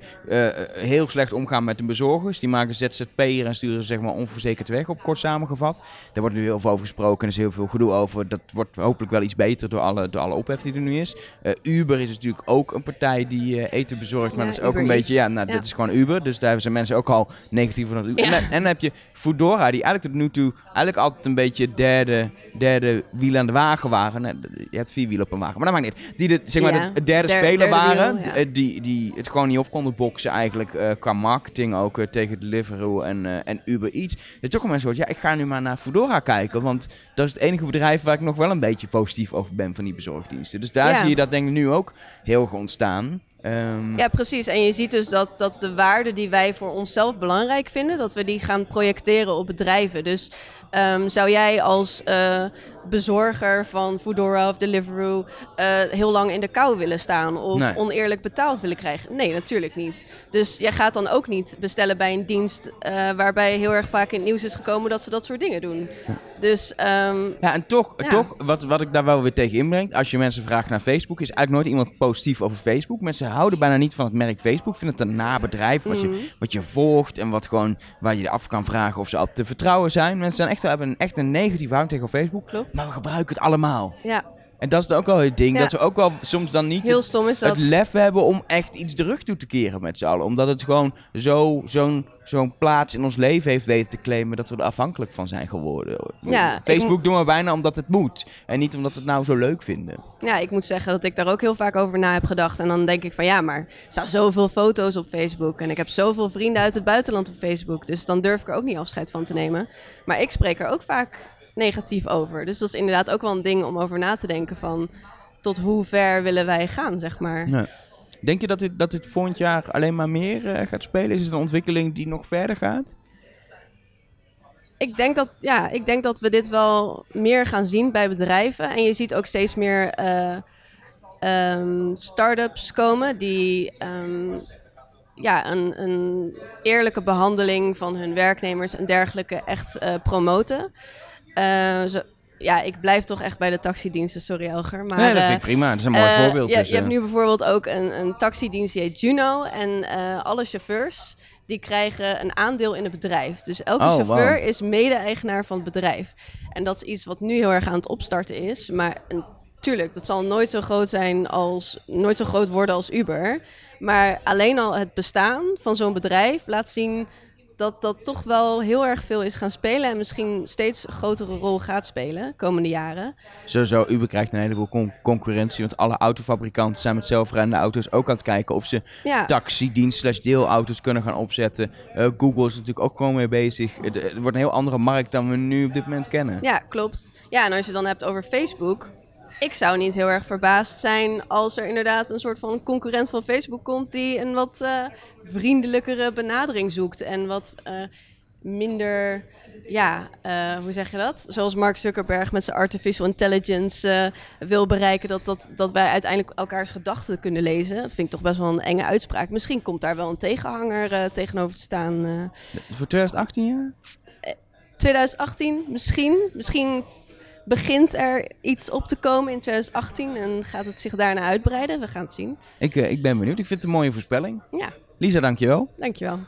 heel slecht omgaan met de bezorgers. Die maken ZZP'er en sturen ze zeg maar onverzekerd weg, op kort samengevat. Daar wordt nu heel veel over gesproken en er is heel veel gedoe over. Dat wordt hopelijk wel iets beter door alle, door alle ophef die er nu is. Uber is natuurlijk ook een partij die eten bezorgt, maar Ja, dat is ook Uber een beetje, ja, nou, Ja. dat is gewoon Uber. Dus daar zijn mensen ook al negatief. En, Ja. dan- en dan heb je Foodora, die eigenlijk tot nu toe eigenlijk altijd een beetje derde, derde wiel aan de wagen waren. Nee, je hebt vier wielen op een wagen, maar dat maakt niet. Die de, zeg maar Ja, de derde der- speler derde waren, wiel, ja. d- eh, die, die het gewoon niet op konden boksen eigenlijk eh, qua marketing ook eh, tegen Deliveroo en, en Uber Eats. Dat je toch een mensen hoort, ja, ik ga nu maar naar Foodora kijken, want dat is het enige bedrijf waar ik nog wel een beetje positief over ben van die bezorgdiensten. Dus daar zie je dat denk ik nu ook heel erg ontstaan. Ehm, Ja, precies. En je ziet dus dat, dat de waarden die wij voor onszelf belangrijk vinden, dat we die gaan projecteren op bedrijven. Dus ehm, zou jij als eh, bezorger van Foodora of Deliveroo eh, heel lang in de kou willen staan of Nee. oneerlijk betaald willen krijgen? Nee, natuurlijk niet. Dus jij gaat dan ook niet bestellen bij een dienst eh, waarbij heel erg vaak in het nieuws is gekomen dat ze dat soort dingen doen. Dus ehm, Ja, en toch, Ja. toch wat, wat ik daar wel weer tegen inbreng, als je mensen vraagt naar Facebook, is eigenlijk nooit iemand positief over Facebook. Mensen houden bijna niet van het merk Facebook, vinden het een nabedrijf wat, Mhm. je, wat je volgt en wat gewoon, waar je je af kan vragen of ze al te vertrouwen zijn. Mensen zijn echt, hebben een, echt een negatieve houding tegen Facebook, klopt. Maar we gebruiken het allemaal. Ja, En dat is dan ook wel het ding, Ja. dat we ook wel soms dan niet heel het, stom is dat. het lef hebben om echt iets de rug toe te keren met z'n allen. Omdat het gewoon zo, zo'n, zo'n plaats in ons leven heeft weten te claimen dat we er afhankelijk van zijn geworden. Ja, Facebook doen we bijna omdat het moet. En niet omdat we het nou zo leuk vinden. Ja, ik moet zeggen dat ik daar ook heel vaak over na heb gedacht. En dan denk ik van ja, maar er staan zoveel foto's op Facebook. En ik heb zoveel vrienden uit het buitenland op Facebook. Dus dan durf ik er ook niet afscheid van te nemen. Maar ik spreek er ook vaak negatief over. Dus dat is inderdaad ook wel een ding om over na te denken van... tot hoe ver willen wij gaan, zeg maar. Ja. Denk je dat dit, dat dit volgend jaar alleen maar meer eh, gaat spelen? Is het een ontwikkeling die nog verder gaat? ik, denk dat, ja, ik denk dat we dit wel meer gaan zien bij bedrijven. En je ziet ook steeds meer ehm, start-ups komen die ehm, ja, een, een eerlijke behandeling van hun werknemers en dergelijke echt eh, promoten. Eh, zo, ja, ik blijf toch echt bij de taxidiensten, sorry Elger. Maar, nee, dat eh, vind ik prima. Dat is een mooi eh, voorbeeld. Je, dus, je hebt eh, nu bijvoorbeeld ook een, een taxidienst die heet Juno. En eh, alle chauffeurs die krijgen een aandeel in het bedrijf. Dus elke Oh, chauffeur is mede-eigenaar van het bedrijf. En dat is iets wat nu heel erg aan het opstarten is. Maar en, tuurlijk, dat zal nooit zo groot zijn als nooit zo groot worden als Uber. Maar alleen al het bestaan van zo'n bedrijf laat zien dat dat toch wel heel erg veel is gaan spelen. En misschien steeds een grotere rol gaat spelen komende jaren. Sowieso, Uber krijgt een heleboel con- concurrentie. Want alle autofabrikanten zijn met zelfrijdende auto's ook aan het kijken of ze Ja, taxidienst slash deelauto's kunnen gaan opzetten. Eh, Google is natuurlijk ook gewoon mee bezig. Het, het wordt een heel andere markt dan we nu op dit moment kennen. Ja, klopt. Ja, en als je dan hebt over Facebook. Ik zou niet heel erg verbaasd zijn als er inderdaad een soort van concurrent van Facebook komt die een wat eh, vriendelijkere benadering zoekt en wat eh, minder, ja, eh, hoe zeg je dat? Zoals Mark Zuckerberg met zijn artificial intelligence wil bereiken dat, dat, dat wij uiteindelijk elkaars gedachten kunnen lezen. Dat vind ik toch best wel een enge uitspraak. Misschien komt daar wel een tegenhanger tegenover te staan. Voor 2018 ja? 2018 misschien. Misschien begint er iets op te komen in 2018 en gaat het zich daarna uitbreiden. We gaan het zien. Ik, eh, ik ben benieuwd. Ik vind het een mooie voorspelling. Ja, Lisa, dankjewel. dankjewel.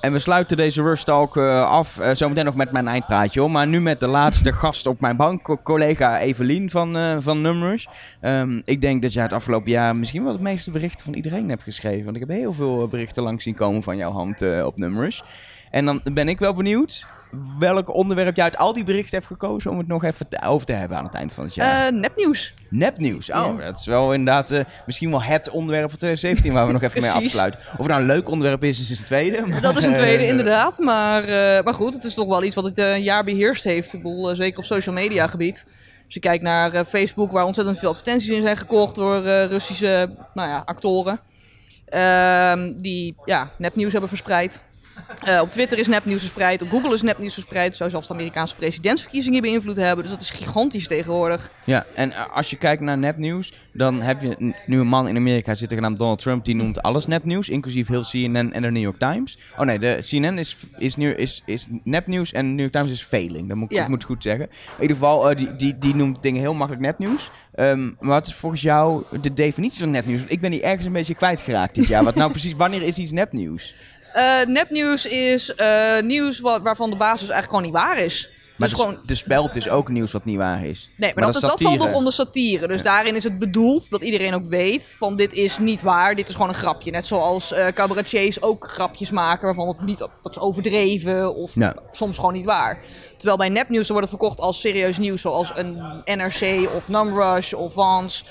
En we sluiten deze Rush Talk eh, af. eh, zometeen nog met mijn eindpraatje hoor. Maar nu met de laatste *laughs* gast op mijn bank. co- Collega Evelien van, eh van Numrush. Ehm, ik denk dat jij het afgelopen jaar misschien wel het meeste berichten van iedereen hebt geschreven. Want ik heb heel veel berichten langs zien komen van jouw hand op Numrush. En dan ben ik wel benieuwd welk onderwerp jij uit al die berichten hebt gekozen om het nog even over te hebben aan het eind van het jaar. Eh, nepnieuws. Nepnieuws. Oh, dat is wel inderdaad eh, misschien wel het onderwerp van 2017 waar we nog even mee *laughs* afsluiten. Of het nou een leuk onderwerp is, is het tweede. *laughs* maar, Dat is een tweede, eh, inderdaad. Maar, maar goed, het is toch wel iets wat het een jaar beheerst heeft. Ik bedoel, zeker op social media gebied. Als je kijkt naar Facebook, waar ontzettend veel advertenties in zijn gekocht door Russische nou ja, actoren. Ehm, die ja, nepnieuws hebben verspreid. Eh, op Twitter is nepnieuws verspreid, op Google is nepnieuws verspreid. Zou zelfs de Amerikaanse presidentsverkiezingen beïnvloed hebben. Dus dat is gigantisch tegenwoordig. Ja, en eh, als je kijkt naar nepnieuws, dan heb je nu een man in Amerika zitten genaamd Donald Trump, die noemt alles nepnieuws, inclusief heel CNN en de New York Times. Oh nee, de CNN is, is, nu, is, is nepnieuws en de New York Times is failing. Dat moet ik, Ja. ik moet goed zeggen. In ieder geval, eh, die, die, die noemt dingen heel makkelijk nepnieuws. Ehm, maar wat is volgens jou de definitie van nepnieuws? Want ik ben die ergens een beetje kwijtgeraakt dit jaar. Wat nou *laughs* precies, wanneer is iets nepnieuws? Eh, nepnieuws is eh, nieuws wa- waarvan de basis eigenlijk gewoon niet waar is. Maar dus de, gewoon, de speld is ook nieuws wat niet waar is. Nee, maar, dat, is dat, valt nog onder satire. Dus daarin is het bedoeld dat iedereen ook weet van dit is niet waar. Dit is gewoon een grapje. Net zoals cabaretiers ook grapjes maken waarvan het niet dat is overdreven of Ja. soms gewoon niet waar. Terwijl bij nepnieuws wordt het verkocht als serieus nieuws, zoals een NRC of Numrush of Vans.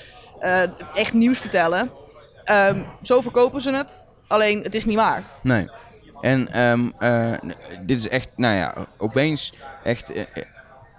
Echt nieuws vertellen. Ehm, zo verkopen ze het. Alleen het is niet waar. Nee. En ehm, eh, dit is echt, nou ja, opeens echt eh,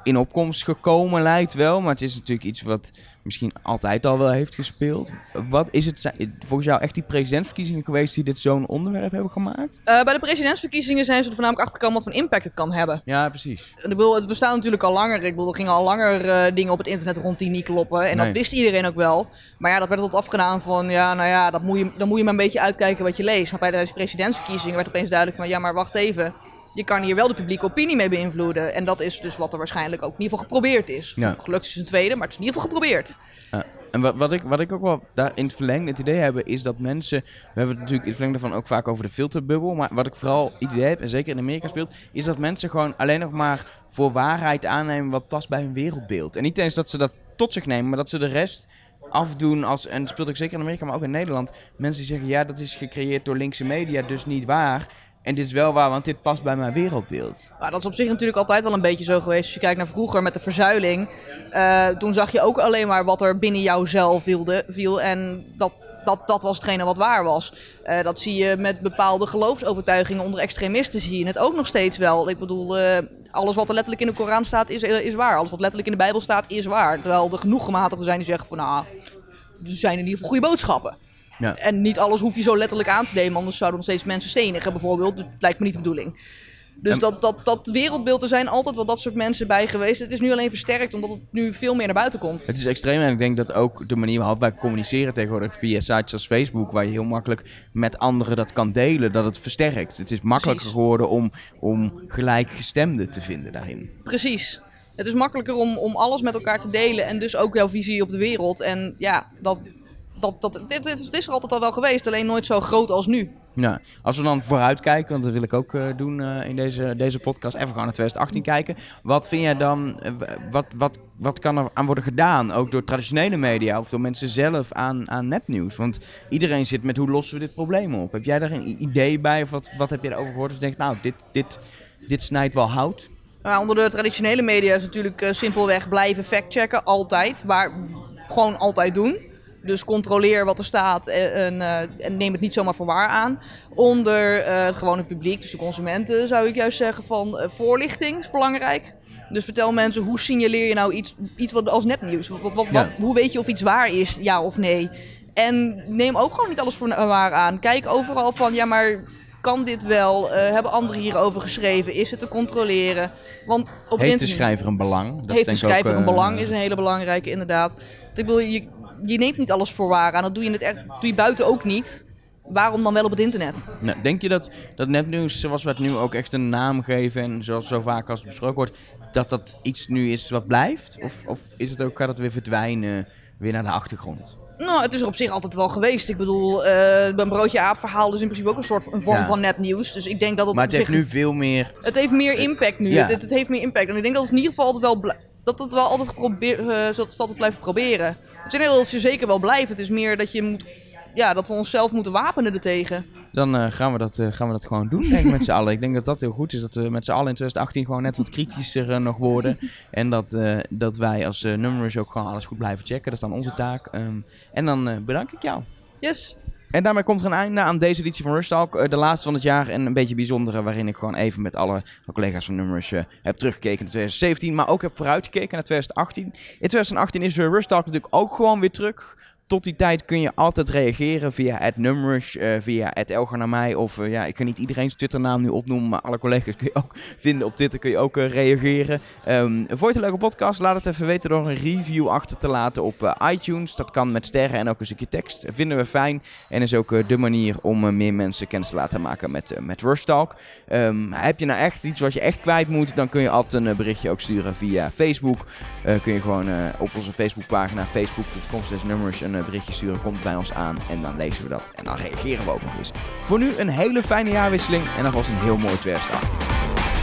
in opkomst gekomen lijkt wel. Maar het is natuurlijk iets wat misschien altijd al wel heeft gespeeld. Wat is het volgens jou echt die presidentsverkiezingen geweest die dit zo'n onderwerp hebben gemaakt? Eh, bij de presidentsverkiezingen zijn ze er voornamelijk achter gekomen wat voor impact het kan hebben. Ja, precies. Ik bedoel, het bestaat natuurlijk al langer. Ik bedoel, er gingen al langer eh, dingen op het internet rond die niet kloppen. En Nee. dat wist iedereen ook wel. Maar ja, dat werd altijd afgedaan van... Ja, nou ja, dat moet je, dan moet je maar een beetje uitkijken wat je leest. Maar bij de presidentsverkiezingen werd opeens duidelijk van... Ja, maar wacht even. Je kan hier wel de publieke opinie mee beïnvloeden. En dat is dus wat er waarschijnlijk ook in ieder geval geprobeerd is. Ja. Gelukkig is het een tweede, maar het is in ieder geval geprobeerd. Ja. En wat, wat, ik, wat ik ook wel daar in het verlengde het idee heb, is dat mensen... We hebben het natuurlijk in het verlengde van ook vaak over de filterbubbel. Maar wat ik vooral het idee heb, en zeker in Amerika speelt... is dat mensen gewoon alleen nog maar voor waarheid aannemen wat past bij hun wereldbeeld. En niet eens dat ze dat tot zich nemen, maar dat ze de rest afdoen als... En dat speelt ook zeker in Amerika, maar ook in Nederland. Mensen die zeggen, ja, dat is gecreëerd door linkse media, dus niet waar... En dit is wel waar, want dit past bij mijn wereldbeeld. Maar dat is op zich natuurlijk altijd wel een beetje zo geweest. Als je kijkt naar vroeger met de verzuiling. eh, toen zag je ook alleen maar wat er binnen jouzelf viel. viel en dat, dat, dat was hetgene wat waar was. Eh, dat zie je met bepaalde geloofsovertuigingen onder extremisten. Zie je het ook nog steeds wel. Ik bedoel, eh, alles wat er letterlijk in de Koran staat is, is waar. Alles wat letterlijk in de Bijbel staat is waar. Terwijl er genoeg gematigden zijn die zeggen van... nou, er zijn in ieder goede boodschappen. Ja. En niet alles hoef je zo letterlijk aan te nemen, anders zouden nog steeds mensen stenigen bijvoorbeeld. Dat lijkt me niet de bedoeling. Dus En- dat, dat, dat wereldbeeld, er zijn altijd wel dat soort mensen bij geweest. Het is nu alleen versterkt omdat het nu veel meer naar buiten komt. Het is extreem en ik denk dat ook de manier waarop wij communiceren tegenwoordig via sites als Facebook, waar je heel makkelijk met anderen dat kan delen, dat het versterkt. Het is makkelijker Precies. geworden om, om gelijkgestemden te vinden daarin. Precies. Het is makkelijker om, om alles met elkaar te delen en dus ook jouw visie op de wereld. En ja, dat, dat, dat, dit, dit, is- er altijd al wel geweest, alleen nooit zo groot als nu. Ja, als we dan vooruitkijken, want dat wil ik ook eh, doen eh, in deze, deze podcast, even gewoon naar 2018 kijken. Wat vind jij dan, eh, wat, wat, wat kan er aan worden gedaan, ook door traditionele media of door mensen zelf aan, aan nepnieuws? Want iedereen zit met hoe lossen we dit probleem op? Heb jij daar een idee bij of wat, wat heb je erover gehoord? Of je denkt, nou, dit, dit, dit snijdt wel hout? Nou, onder de traditionele media is natuurlijk simpelweg blijven factchecken, altijd. Waar, gewoon altijd doen. Dus controleer wat er staat en, en, eh, en neem het niet zomaar voor waar aan. Onder eh, het gewone publiek, dus de consumenten, zou ik juist zeggen van eh, voorlichting is belangrijk. Dus vertel mensen, hoe signaleer je nou iets, iets wat als nepnieuws? Wat, wat, wat, Ja. hoe weet je of iets waar is, ja of nee? En neem ook gewoon niet alles voor waar aan. Kijk overal van, ja maar kan dit wel? Hebben anderen hierover geschreven? Is het te controleren? Want op Heeft de internet schrijver een belang? Dat heeft de denk ik schrijver ook, een belang, is een hele belangrijke inderdaad. Ik bedoel, je, je neemt niet alles voor waar aan. Dat doe je, het echt, doe je buiten ook niet. Waarom dan wel op het internet? Nou, denk je dat, dat nepnieuws, zoals we het nu ook echt een naam geven en zoals zo vaak als het besproken wordt, dat dat iets nu is wat blijft? Of, of is het ook, gaat het weer verdwijnen, weer naar de achtergrond? Nou, het is er op zich altijd wel geweest. Ik bedoel, eh een broodje aap verhaal is in principe ook een soort een vorm Ja. van nepnieuws. Dus ik denk dat het Maar het heeft nu veel meer... Het heeft meer impact nu. Ja. Het, het heeft meer impact. En ik denk dat het in ieder geval altijd wel, bl- dat het wel altijd probeer, eh, dat altijd blijven proberen. Het is niet dat je zeker wel blijft. Het is meer dat je moet, ja, dat we onszelf moeten wapenen ertegen. Dan eh, gaan, we dat, eh, gaan we dat gewoon doen, denk ik, met z'n allen. Ik denk dat dat heel goed is, dat we met z'n allen in 2018 gewoon net wat kritischer nog worden. En dat, dat wij als uh, nummerers ook gewoon alles goed blijven checken. Dat is dan onze taak. Ehm, en dan bedank ik jou. Yes. En daarmee komt er een einde aan deze editie van Rush Talk. Eh, de laatste van het jaar en een beetje bijzondere, waarin ik gewoon even met alle collega's van Numbers eh, heb teruggekeken naar 2017, maar ook heb vooruitgekeken naar 2018. In 2018 is uh, Rush Talk natuurlijk ook gewoon weer terug. Tot die tijd kun je altijd reageren via het Numbers, eh, via het Elger naar mij. Of eh, ja, ik kan niet iedereen's Twitternaam nu opnoemen, maar alle collega's kun je ook *laughs* vinden op Twitter, kun je ook eh, reageren. Ehm vond je het een leuke podcast? Laat het even weten door een review achter te laten op iTunes. Dat kan met sterren en ook een stukje tekst. Vinden we fijn. En is ook de manier om meer mensen kennis te laten maken met, met Rush Talk. Ehm, heb je nou echt iets wat je echt kwijt moet, dan kun je altijd een berichtje ook sturen via Facebook. Kun je gewoon op onze Facebookpagina facebook.com slash nummers berichtje sturen. Komt bij ons aan en dan lezen we dat. En dan reageren we ook nog eens. Voor nu een hele fijne jaarwisseling en alvast een heel mooi 2018.